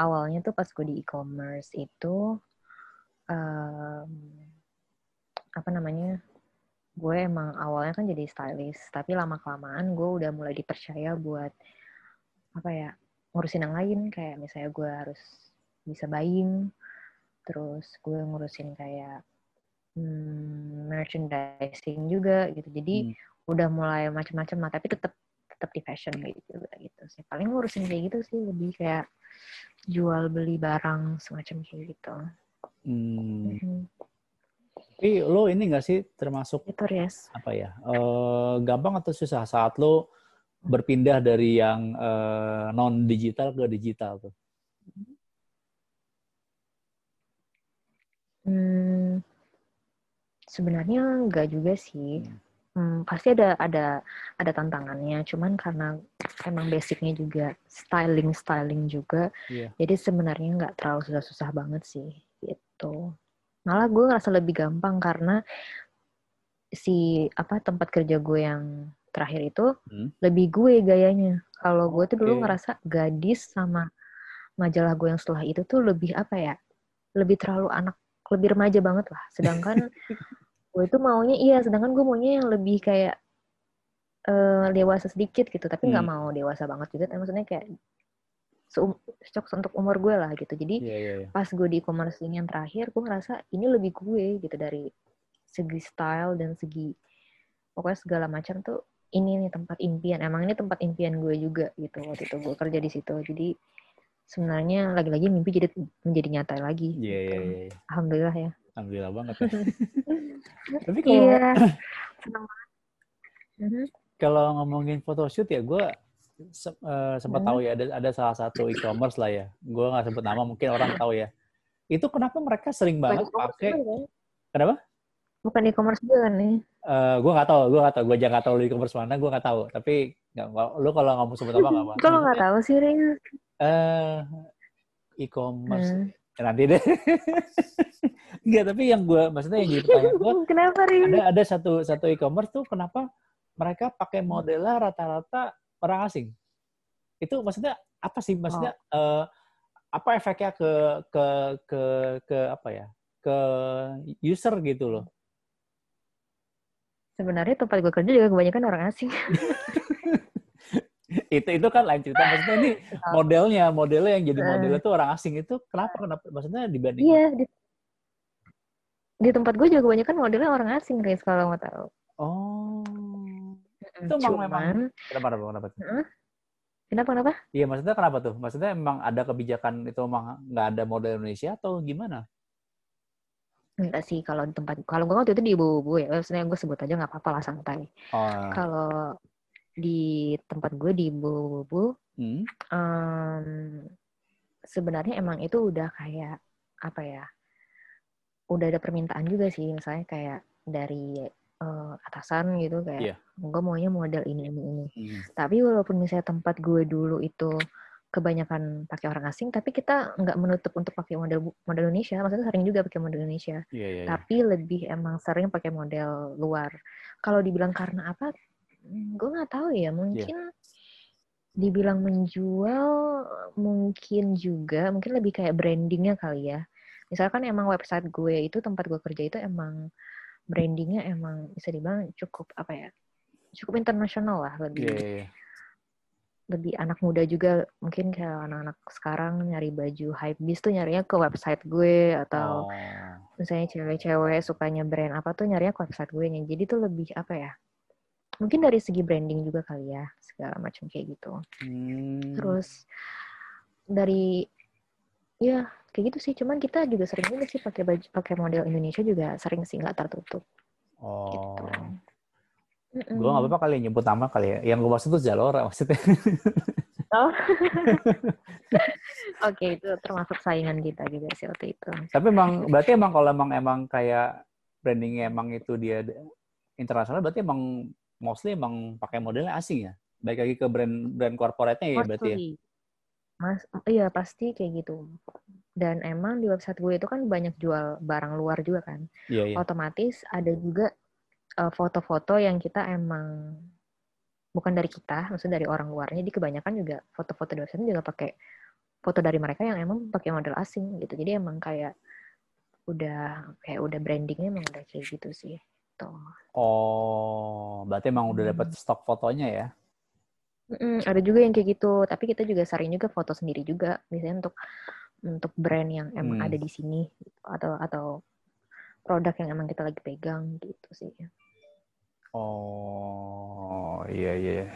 awalnya tuh pas gue di e-commerce itu em, apa namanya gue emang awalnya kan jadi stylist tapi lama kelamaan gue udah mulai dipercaya buat apa ya ngurusin yang lain kayak misalnya gue harus bisa buying terus gue ngurusin kayak hmm, merchandising juga gitu jadi hmm. udah mulai macam-macam lah tapi tetap tetap di fashion gitu juga gitu sih paling ngurusin kayak gitu sih lebih kayak jual beli barang semacam kayak gitu hmm. hmm. Tapi lo ini gak sih termasuk itu yes. apa ya uh, gampang atau susah saat lo berpindah dari yang uh, eh, non digital ke digital tuh? Hmm, sebenarnya enggak juga sih. Hmm. hmm, pasti ada ada ada tantangannya. Cuman karena emang basicnya juga styling styling juga, yeah. jadi sebenarnya nggak terlalu susah-susah banget sih gitu. Malah gue ngerasa lebih gampang karena si apa tempat kerja gue yang terakhir itu hmm? lebih gue gayanya. Kalau gue tuh dulu ngerasa gadis sama majalah gue yang setelah itu tuh lebih apa ya? Lebih terlalu anak, lebih remaja banget lah. Sedangkan gue itu maunya iya, sedangkan gue maunya yang lebih kayak uh, dewasa sedikit gitu, tapi nggak hmm. mau dewasa banget juga. Tapi maksudnya kayak cocok untuk umur gue lah gitu. Jadi yeah, yeah, yeah. pas gue di e-commerce ini yang terakhir, gue ngerasa ini lebih gue gitu dari segi style dan segi pokoknya segala macam tuh ini nih tempat impian. Emang ini tempat impian gue juga gitu waktu itu gue kerja di situ. Jadi sebenarnya lagi-lagi mimpi jadi menjadi nyata lagi. Iya yeah, gitu. iya yeah, yeah. Alhamdulillah ya. Alhamdulillah banget. Ya. Tapi kalau yeah. senang banget. Mm-hmm. Kalau ngomongin photoshoot ya gue se uh, sempat hmm. tahu ya ada ada salah satu e-commerce lah ya. Gue nggak sebut nama, mungkin orang tahu ya. Itu kenapa mereka sering banget pakai? Kenapa? Bukan e-commerce juga kan nih? Uh, eh, gue nggak tahu, gue nggak tahu, gue jangan tahu e-commerce mana, gue nggak taw Tapi nggak, lu kalau ngomong sebut apa nggak apa. Kalau nggak tahu sih, Ring. Uh, e-commerce. Hmm. Ya, nanti deh. Enggak, tapi yang gue maksudnya yang jadi pertanyaan gue. kenapa, Ring? Ada ada satu satu e-commerce tuh kenapa mereka pakai modelnya rata-rata orang asing. Itu maksudnya apa sih? Maksudnya oh. uh, apa efeknya ke ke ke ke apa ya? Ke user gitu loh. Sebenarnya tempat gue kerja juga kebanyakan orang asing. itu itu kan lain cerita maksudnya ini modelnya modelnya yang jadi modelnya tuh orang asing itu kenapa kenapa maksudnya dibanding iya di, di tempat gue juga kebanyakan modelnya orang asing guys kalau mau tahu oh itu emang memang kenapa kenapa kenapa? Kenapa kenapa? Iya maksudnya kenapa tuh? Maksudnya emang ada kebijakan itu emang nggak ada model Indonesia atau gimana? Enggak sih kalau di tempat kalau gue waktu itu di ibu-ibu ya maksudnya gue sebut aja nggak apa-apa lah santai. Oh. Kalau di tempat gue di ibu-ibu hmm? um, sebenarnya emang itu udah kayak apa ya? Udah ada permintaan juga sih misalnya kayak dari uh, atasan gitu kayak yeah. gue maunya model ini ini ini. Mm. Tapi walaupun misalnya tempat gue dulu itu kebanyakan pakai orang asing, tapi kita nggak menutup untuk pakai model model Indonesia. Maksudnya sering juga pakai model Indonesia. Yeah, yeah, yeah. Tapi lebih emang sering pakai model luar. Kalau dibilang karena apa, hmm, gue nggak tahu ya. Mungkin yeah. dibilang menjual, mungkin juga, mungkin lebih kayak brandingnya kali ya. Misalkan emang website gue itu tempat gue kerja itu emang brandingnya emang bisa dibilang cukup apa ya cukup internasional lah lebih yeah, yeah. Lebih anak muda juga mungkin kayak anak-anak sekarang nyari baju hype beast tuh nyarinya ke website gue atau oh. misalnya cewek-cewek sukanya brand apa tuh nyarinya ke website gue nya jadi tuh lebih apa ya mungkin dari segi branding juga kali ya segala macam kayak gitu hmm. terus dari ya kayak gitu sih cuman kita juga sering juga sih pakai baju pakai model Indonesia juga sering sih nggak tertutup oh gitu. Mm-mm. gue nggak apa-apa kali nyebut nama kali ya. Yang gue maksud tuh Zalora maksudnya. Oh. Oke okay, itu termasuk saingan kita juga sih waktu itu. Tapi emang berarti emang kalau emang emang kayak brandingnya emang itu dia internasional berarti emang mostly emang pakai modelnya asing ya? Baik lagi ke brand brand korporatnya ya berarti ya? Mas, iya pasti kayak gitu. Dan emang di website gue itu kan banyak jual barang luar juga kan. Yeah, yeah. Otomatis ada juga foto-foto yang kita emang bukan dari kita, maksudnya dari orang luarnya. Jadi kebanyakan juga foto-foto di website juga pakai foto dari mereka yang emang pakai model asing gitu. Jadi emang kayak udah kayak udah brandingnya emang udah kayak gitu sih. Tuh. Oh, berarti emang udah dapat hmm. stok fotonya ya? Mm, ada juga yang kayak gitu, tapi kita juga sering juga foto sendiri juga, biasanya untuk untuk brand yang emang Hmm. ada di sini gitu. atau atau produk yang emang kita lagi pegang gitu sih. Oh, iya iya.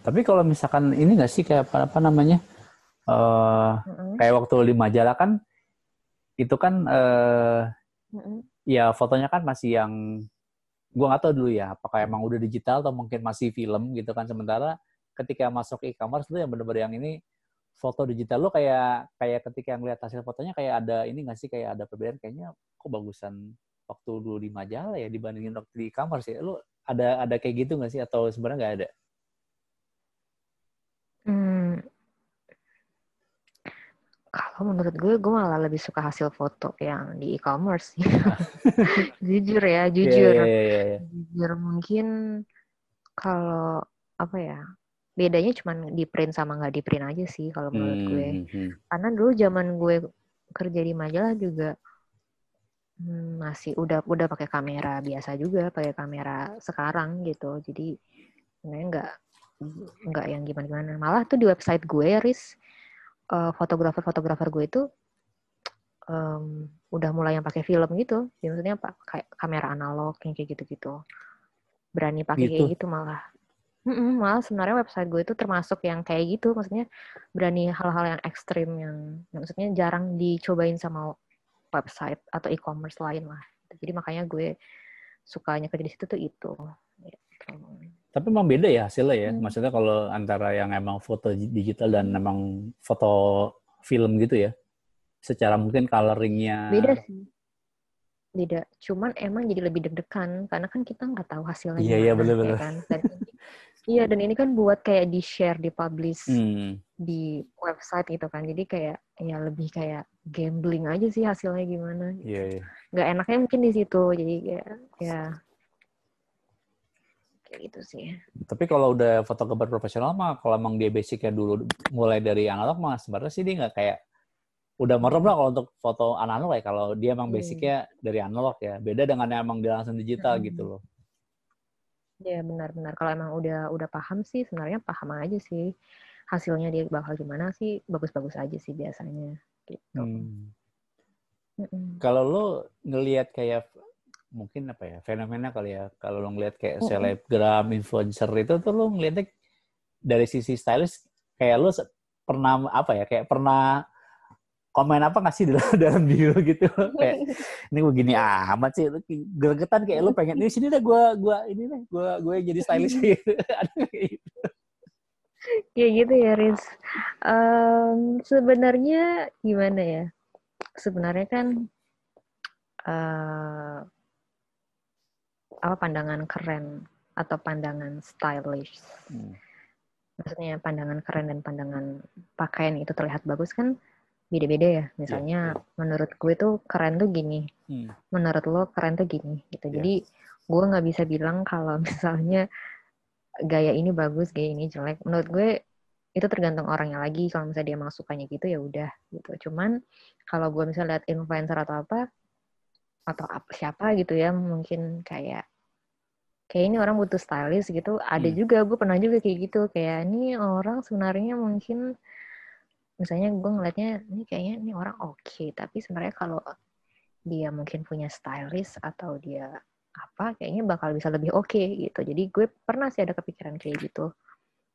Tapi kalau misalkan ini nggak sih kayak apa, apa namanya? eh Mm-mm, kayak waktu di majalah kan itu kan eh mm-mm. ya fotonya kan masih yang gua nggak tahu dulu ya apakah emang udah digital atau mungkin masih film gitu kan sementara ketika masuk e-commerce tuh yang bener-bener yang ini foto digital lo kayak kayak ketika ngeliat hasil fotonya kayak ada ini nggak sih kayak ada perbedaan kayaknya kok bagusan waktu dulu di majalah ya dibandingin waktu di e-commerce ya lo ada ada kayak gitu nggak sih atau sebenarnya nggak ada Hmm, kalau menurut gue, gue malah lebih suka hasil foto yang di e-commerce jujur ya, jujur. Iya, iya, iya, iya. Jujur mungkin kalau apa ya, bedanya cuma di print sama nggak di print aja sih kalau menurut gue. Hmm, hmm, hmm. Karena dulu zaman gue kerja di majalah juga hmm, masih udah udah pakai kamera biasa juga, pakai kamera sekarang gitu. Jadi sebenarnya nggak nggak yang gimana-gimana. Malah tuh di website gue, Riz, eh, fotografer-fotografer gue itu em, udah mulai yang pakai film gitu. Jadi maksudnya pak kayak kamera analog yang kayak gitu-gitu. Berani pakai Gitu. kayak gitu malah. Mm-mm, malah sebenarnya website gue itu termasuk yang kayak gitu, maksudnya berani hal-hal yang ekstrim yang, yang maksudnya jarang dicobain sama website atau e-commerce lain lah. Jadi makanya gue sukanya kerja di situ tuh itu. Gitu. Tapi emang beda ya hasilnya ya. Hmm. Maksudnya kalau antara yang emang foto digital dan emang foto film gitu ya. Secara mungkin coloringnya. Beda sih. Beda. Cuman emang jadi lebih deg-degan karena kan kita nggak tahu hasilnya Iya, iya, ya kan? Dan ini- iya, dan ini kan buat kayak di-share, di-publish Hmm. Di website gitu kan. Jadi kayak ya lebih kayak gambling aja sih hasilnya gimana. Iya, iya. Nggak enaknya mungkin di situ. Jadi kayak ya kayak gitu sih. Tapi kalau udah fotografer profesional mah, kalau emang dia basicnya dulu mulai dari analog mah, sebenarnya sih dia nggak kayak udah merem lah kalau untuk foto analog ya. Kalau dia emang Hmm. basicnya dari analog ya. Beda dengan yang emang dia langsung digital Hmm. gitu loh. Ya benar-benar kalau emang udah udah paham sih sebenarnya paham aja sih hasilnya dia bakal gimana sih bagus-bagus aja sih biasanya gitu. Hmm. Mm-mm. Kalau lo ngelihat kayak mungkin apa ya fenomena kali ya kalau lo ngelihat kayak Mm-mm. selebgram influencer itu tuh lo ngeliatnya dari sisi stylist kayak lo pernah apa ya kayak pernah komen apa nggak sih dalam dalam bio gitu kayak ini gue gini amat sih gregetan kayak lo pengen ini sini deh gue gua ini deh gue gue jadi stylist gitu ada kayak gitu Kayak gitu ya Riz. Em, sebenarnya gimana ya? Sebenarnya kan eh apa pandangan keren atau pandangan stylish. Hmm. Maksudnya pandangan keren dan pandangan pakaian itu terlihat bagus kan beda-beda ya. Misalnya menurut gue tuh keren tuh gini. Hmm. menurut lo keren tuh gini gitu. Iya. Jadi gue nggak bisa bilang kalau misalnya gaya ini bagus, gaya ini jelek. Menurut gue itu tergantung orangnya lagi. Kalau misalnya dia emang sukanya gitu ya udah gitu. Cuman kalau gue misalnya lihat influencer atau apa atau apa, siapa gitu ya mungkin kayak kayak ini orang butuh stylist gitu. Ada Hmm. juga gue pernah juga kayak gitu. Kayak ini orang sebenarnya mungkin misalnya gue ngeliatnya ini kayaknya ini orang oke tapi sebenarnya kalau dia mungkin punya stylist atau dia apa kayaknya bakal bisa lebih oke gitu. Jadi gue pernah sih ada kepikiran kayak gitu.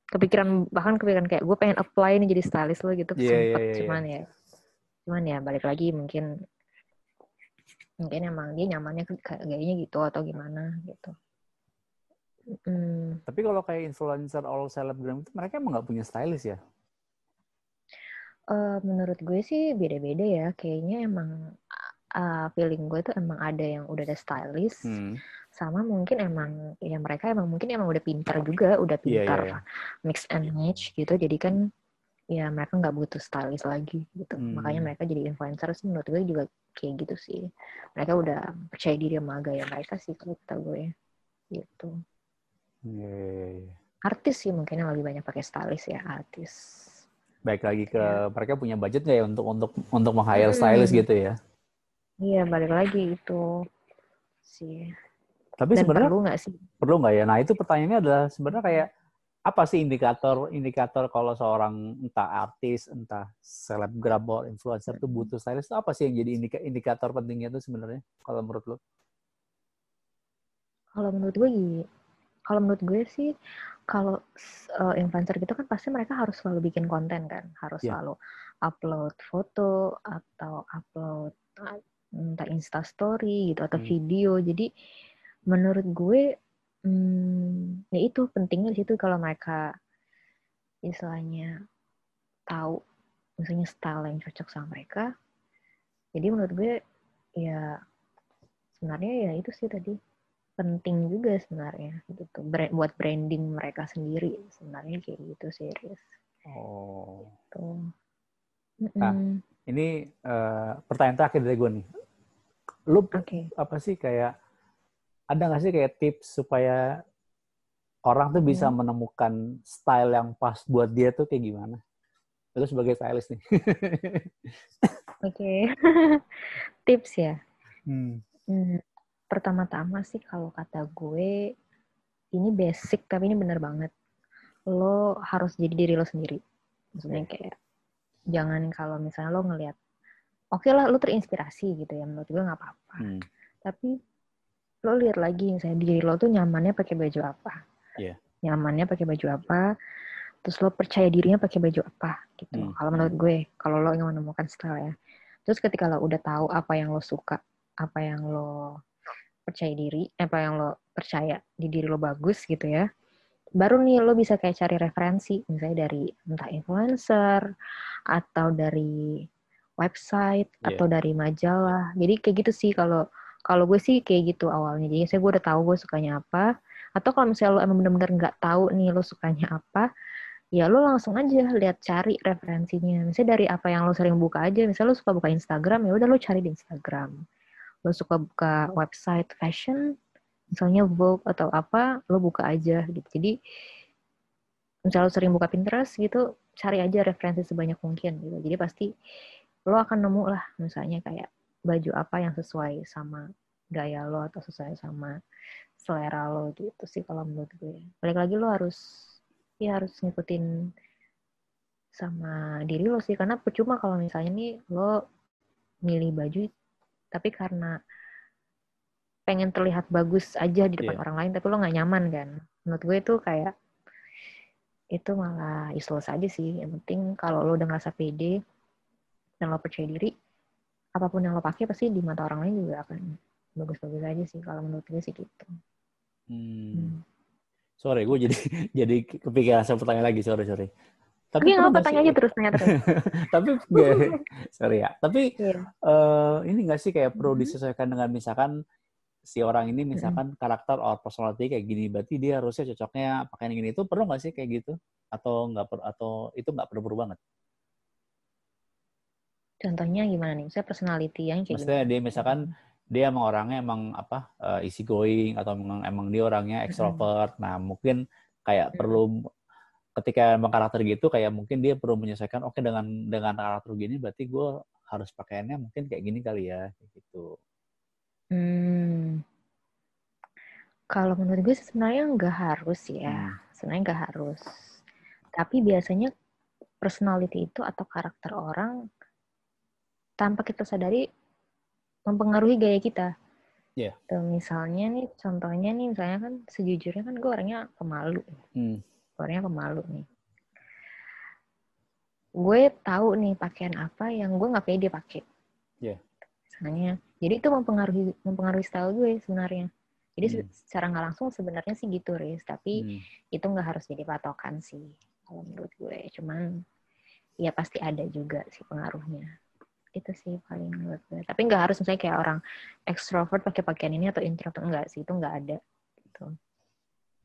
Kepikiran bahkan kepikiran kayak gue pengen apply ini jadi stylist lo gitu Iya, sempet. iya, iya, cuman ya cuman ya balik lagi mungkin mungkin emang dia nyamannya ke- kayak gayanya gitu atau gimana gitu. Hmm. tapi kalau kayak influencer all selebgram itu mereka emang nggak punya stylist ya? Eh, menurut gue sih beda-beda ya. Kayaknya emang uh, feeling gue tuh emang ada yang udah ada stylist, Hmm. sama mungkin emang ya mereka emang mungkin emang udah pintar juga, udah Iya, iya, pintar iya. mix and match gitu. Jadi kan ya mereka nggak butuh stylist lagi gitu. Hmm. Makanya mereka jadi influencer sih menurut gue juga kayak gitu sih. Mereka udah percaya diri sama gaya mereka sih kalau kata gue gitu. Iya, iya. Artis sih mungkin yang lebih banyak pakai stylist ya artis. baik lagi ke Iya. mereka punya budget nggak ya untuk untuk untuk meng-hire Hmm. stylist gitu ya Iya balik lagi itu sih. tapi Dan sebenarnya perlu nggak sih? perlu nggak ya nah itu pertanyaannya adalah sebenarnya kayak apa sih indikator indikator kalau seorang entah artis, entah selebgram atau influencer itu butuh stylist itu apa sih yang jadi indika, indikator pentingnya itu sebenarnya kalau menurut lo? Kalau menurut gue kalau menurut gue sih kalau uh, influencer gitu kan pasti mereka harus selalu bikin konten kan, harus yeah. selalu upload foto atau upload Insta Story gitu atau hmm. video. Jadi menurut gue hmm, ya itu pentingnya di situ kalau mereka istilahnya tahu misalnya style yang cocok sama mereka. Jadi menurut gue ya sebenarnya ya itu sih tadi penting juga sebenarnya gitu brand, buat branding mereka sendiri sebenarnya kayak gitu Riz. Oh. Gitu. Nah, ini uh, pertanyaan terakhir dari gue nih lu okay. apa sih kayak ada nggak sih kayak tips supaya orang tuh bisa hmm. menemukan style yang pas buat dia tuh kayak gimana? Itu sebagai stylist nih. Oke, okay. tips ya. Hmm. Hmm. Pertama-tama sih kalau kata gue ini basic tapi ini bener banget. Lo harus jadi diri lo sendiri. Maksudnya kayak jangan kalau misalnya lo ngelihat oke okay lah lu terinspirasi gitu ya menurut gue nggak apa-apa. Hmm. tapi lo lihat lagi misalnya diri lo tuh nyamannya pakai baju apa? Yeah. nyamannya pakai baju apa? Terus lo percaya dirinya pakai baju apa? Gitu. Hmm. kalau menurut gue kalau lo ingin menemukan style ya. Terus ketika lo udah tahu apa yang lo suka apa yang lo percaya diri apa yang lo percaya di diri lo bagus gitu ya baru nih lo bisa kayak cari referensi. Misalnya dari entah influencer atau dari website yeah. atau dari majalah. Jadi kayak gitu sih kalau kalau gue sih kayak gitu awalnya. Jadi saya gue udah tahu gue sukanya apa. Atau kalau misalnya lo emang bener-bener nggak tahu nih lo sukanya apa, ya lo langsung aja lihat cari referensinya. Misalnya dari apa yang lo sering buka aja. Misalnya lo suka buka Instagram, ya udah lo cari di Instagram. Lo suka buka website fashion, misalnya Vogue atau apa, lo buka aja gitu. Jadi misalnya lo sering buka Pinterest gitu, cari aja referensi sebanyak mungkin gitu. Jadi pasti lo akan nemu lah misalnya kayak baju apa yang sesuai sama gaya lo atau sesuai sama selera lo gitu sih kalau menurut gue. Balik lagi lo harus ya harus ngikutin sama diri lo sih karena percuma kalau misalnya nih lo milih baju tapi karena pengen terlihat bagus aja di depan yeah. orang lain tapi lo nggak nyaman kan menurut gue itu kayak itu malah useless aja sih yang penting kalau lo udah ngerasa pede dan lo percaya diri apa pun yang lo pakai pasti di mata orang lain juga akan bagus-bagus aja sih kalau menurut gue sih gitu hmm. Hmm. sorry gue jadi jadi kepikiran saya pertanyaan lagi sorry sorry tapi nggak apa tanya aja terus tanya terus tapi sorry ya tapi yeah. Iya. uh, ini nggak sih kayak perlu hmm. disesuaikan dengan misalkan si orang ini misalkan hmm. karakter or personality kayak gini berarti dia harusnya cocoknya pakai yang gini itu perlu nggak sih kayak gitu atau nggak per atau itu nggak perlu perlu banget Contohnya gimana nih? Saya personality yang kayak Maksudnya gimana? dia misalkan dia emang orangnya emang apa uh, easy going atau emang, emang dia orangnya extrovert. Mm -hmm. Nah, mungkin kayak mm -hmm. perlu ketika emang karakter gitu kayak mungkin dia perlu menyesuaikan oke okay, dengan dengan karakter gini berarti gue harus pakaiannya mungkin kayak gini kali ya gitu. Hmm. Kalau menurut gue sebenarnya nggak harus ya. Hmm. Sebenarnya nggak harus. Tapi biasanya personality itu atau karakter orang tanpa kita sadari mempengaruhi gaya kita. Yeah. Tuh, misalnya nih, contohnya nih, misalnya kan sejujurnya kan gue orangnya pemalu. Hmm. Orangnya pemalu nih. Gue tahu nih pakaian apa yang gue nggak pede pakai. Yeah. Misalnya, jadi itu mempengaruhi mempengaruhi style gue sebenarnya. Jadi hmm. secara nggak langsung sebenarnya sih gitu, Riz. Tapi hmm. itu nggak harus jadi patokan sih, kalau menurut gue. Cuman ya pasti ada juga sih pengaruhnya itu sih paling menurut gue. Tapi nggak harus misalnya kayak orang ekstrovert pakai pakaian ini atau introvert enggak sih. Itu nggak ada. Gitu.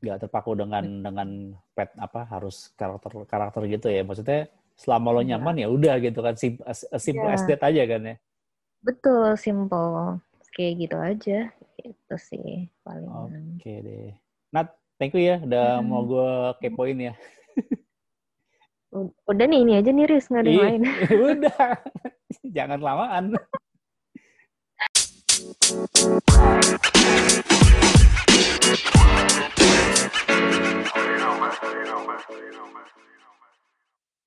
Nggak terpaku dengan dengan pet apa harus karakter karakter gitu ya. Maksudnya selama lo nyaman ya udah gitu kan. Sim, simple yeah. as that aja kan ya. Betul simple. Kayak gitu aja. Itu sih paling oke okay deh. Nat thank you ya udah hmm. mau gue kepoin ya Udah nih ini aja nih Riz, nggak ada yang lain. Udah, jangan lamaan. you know, man. You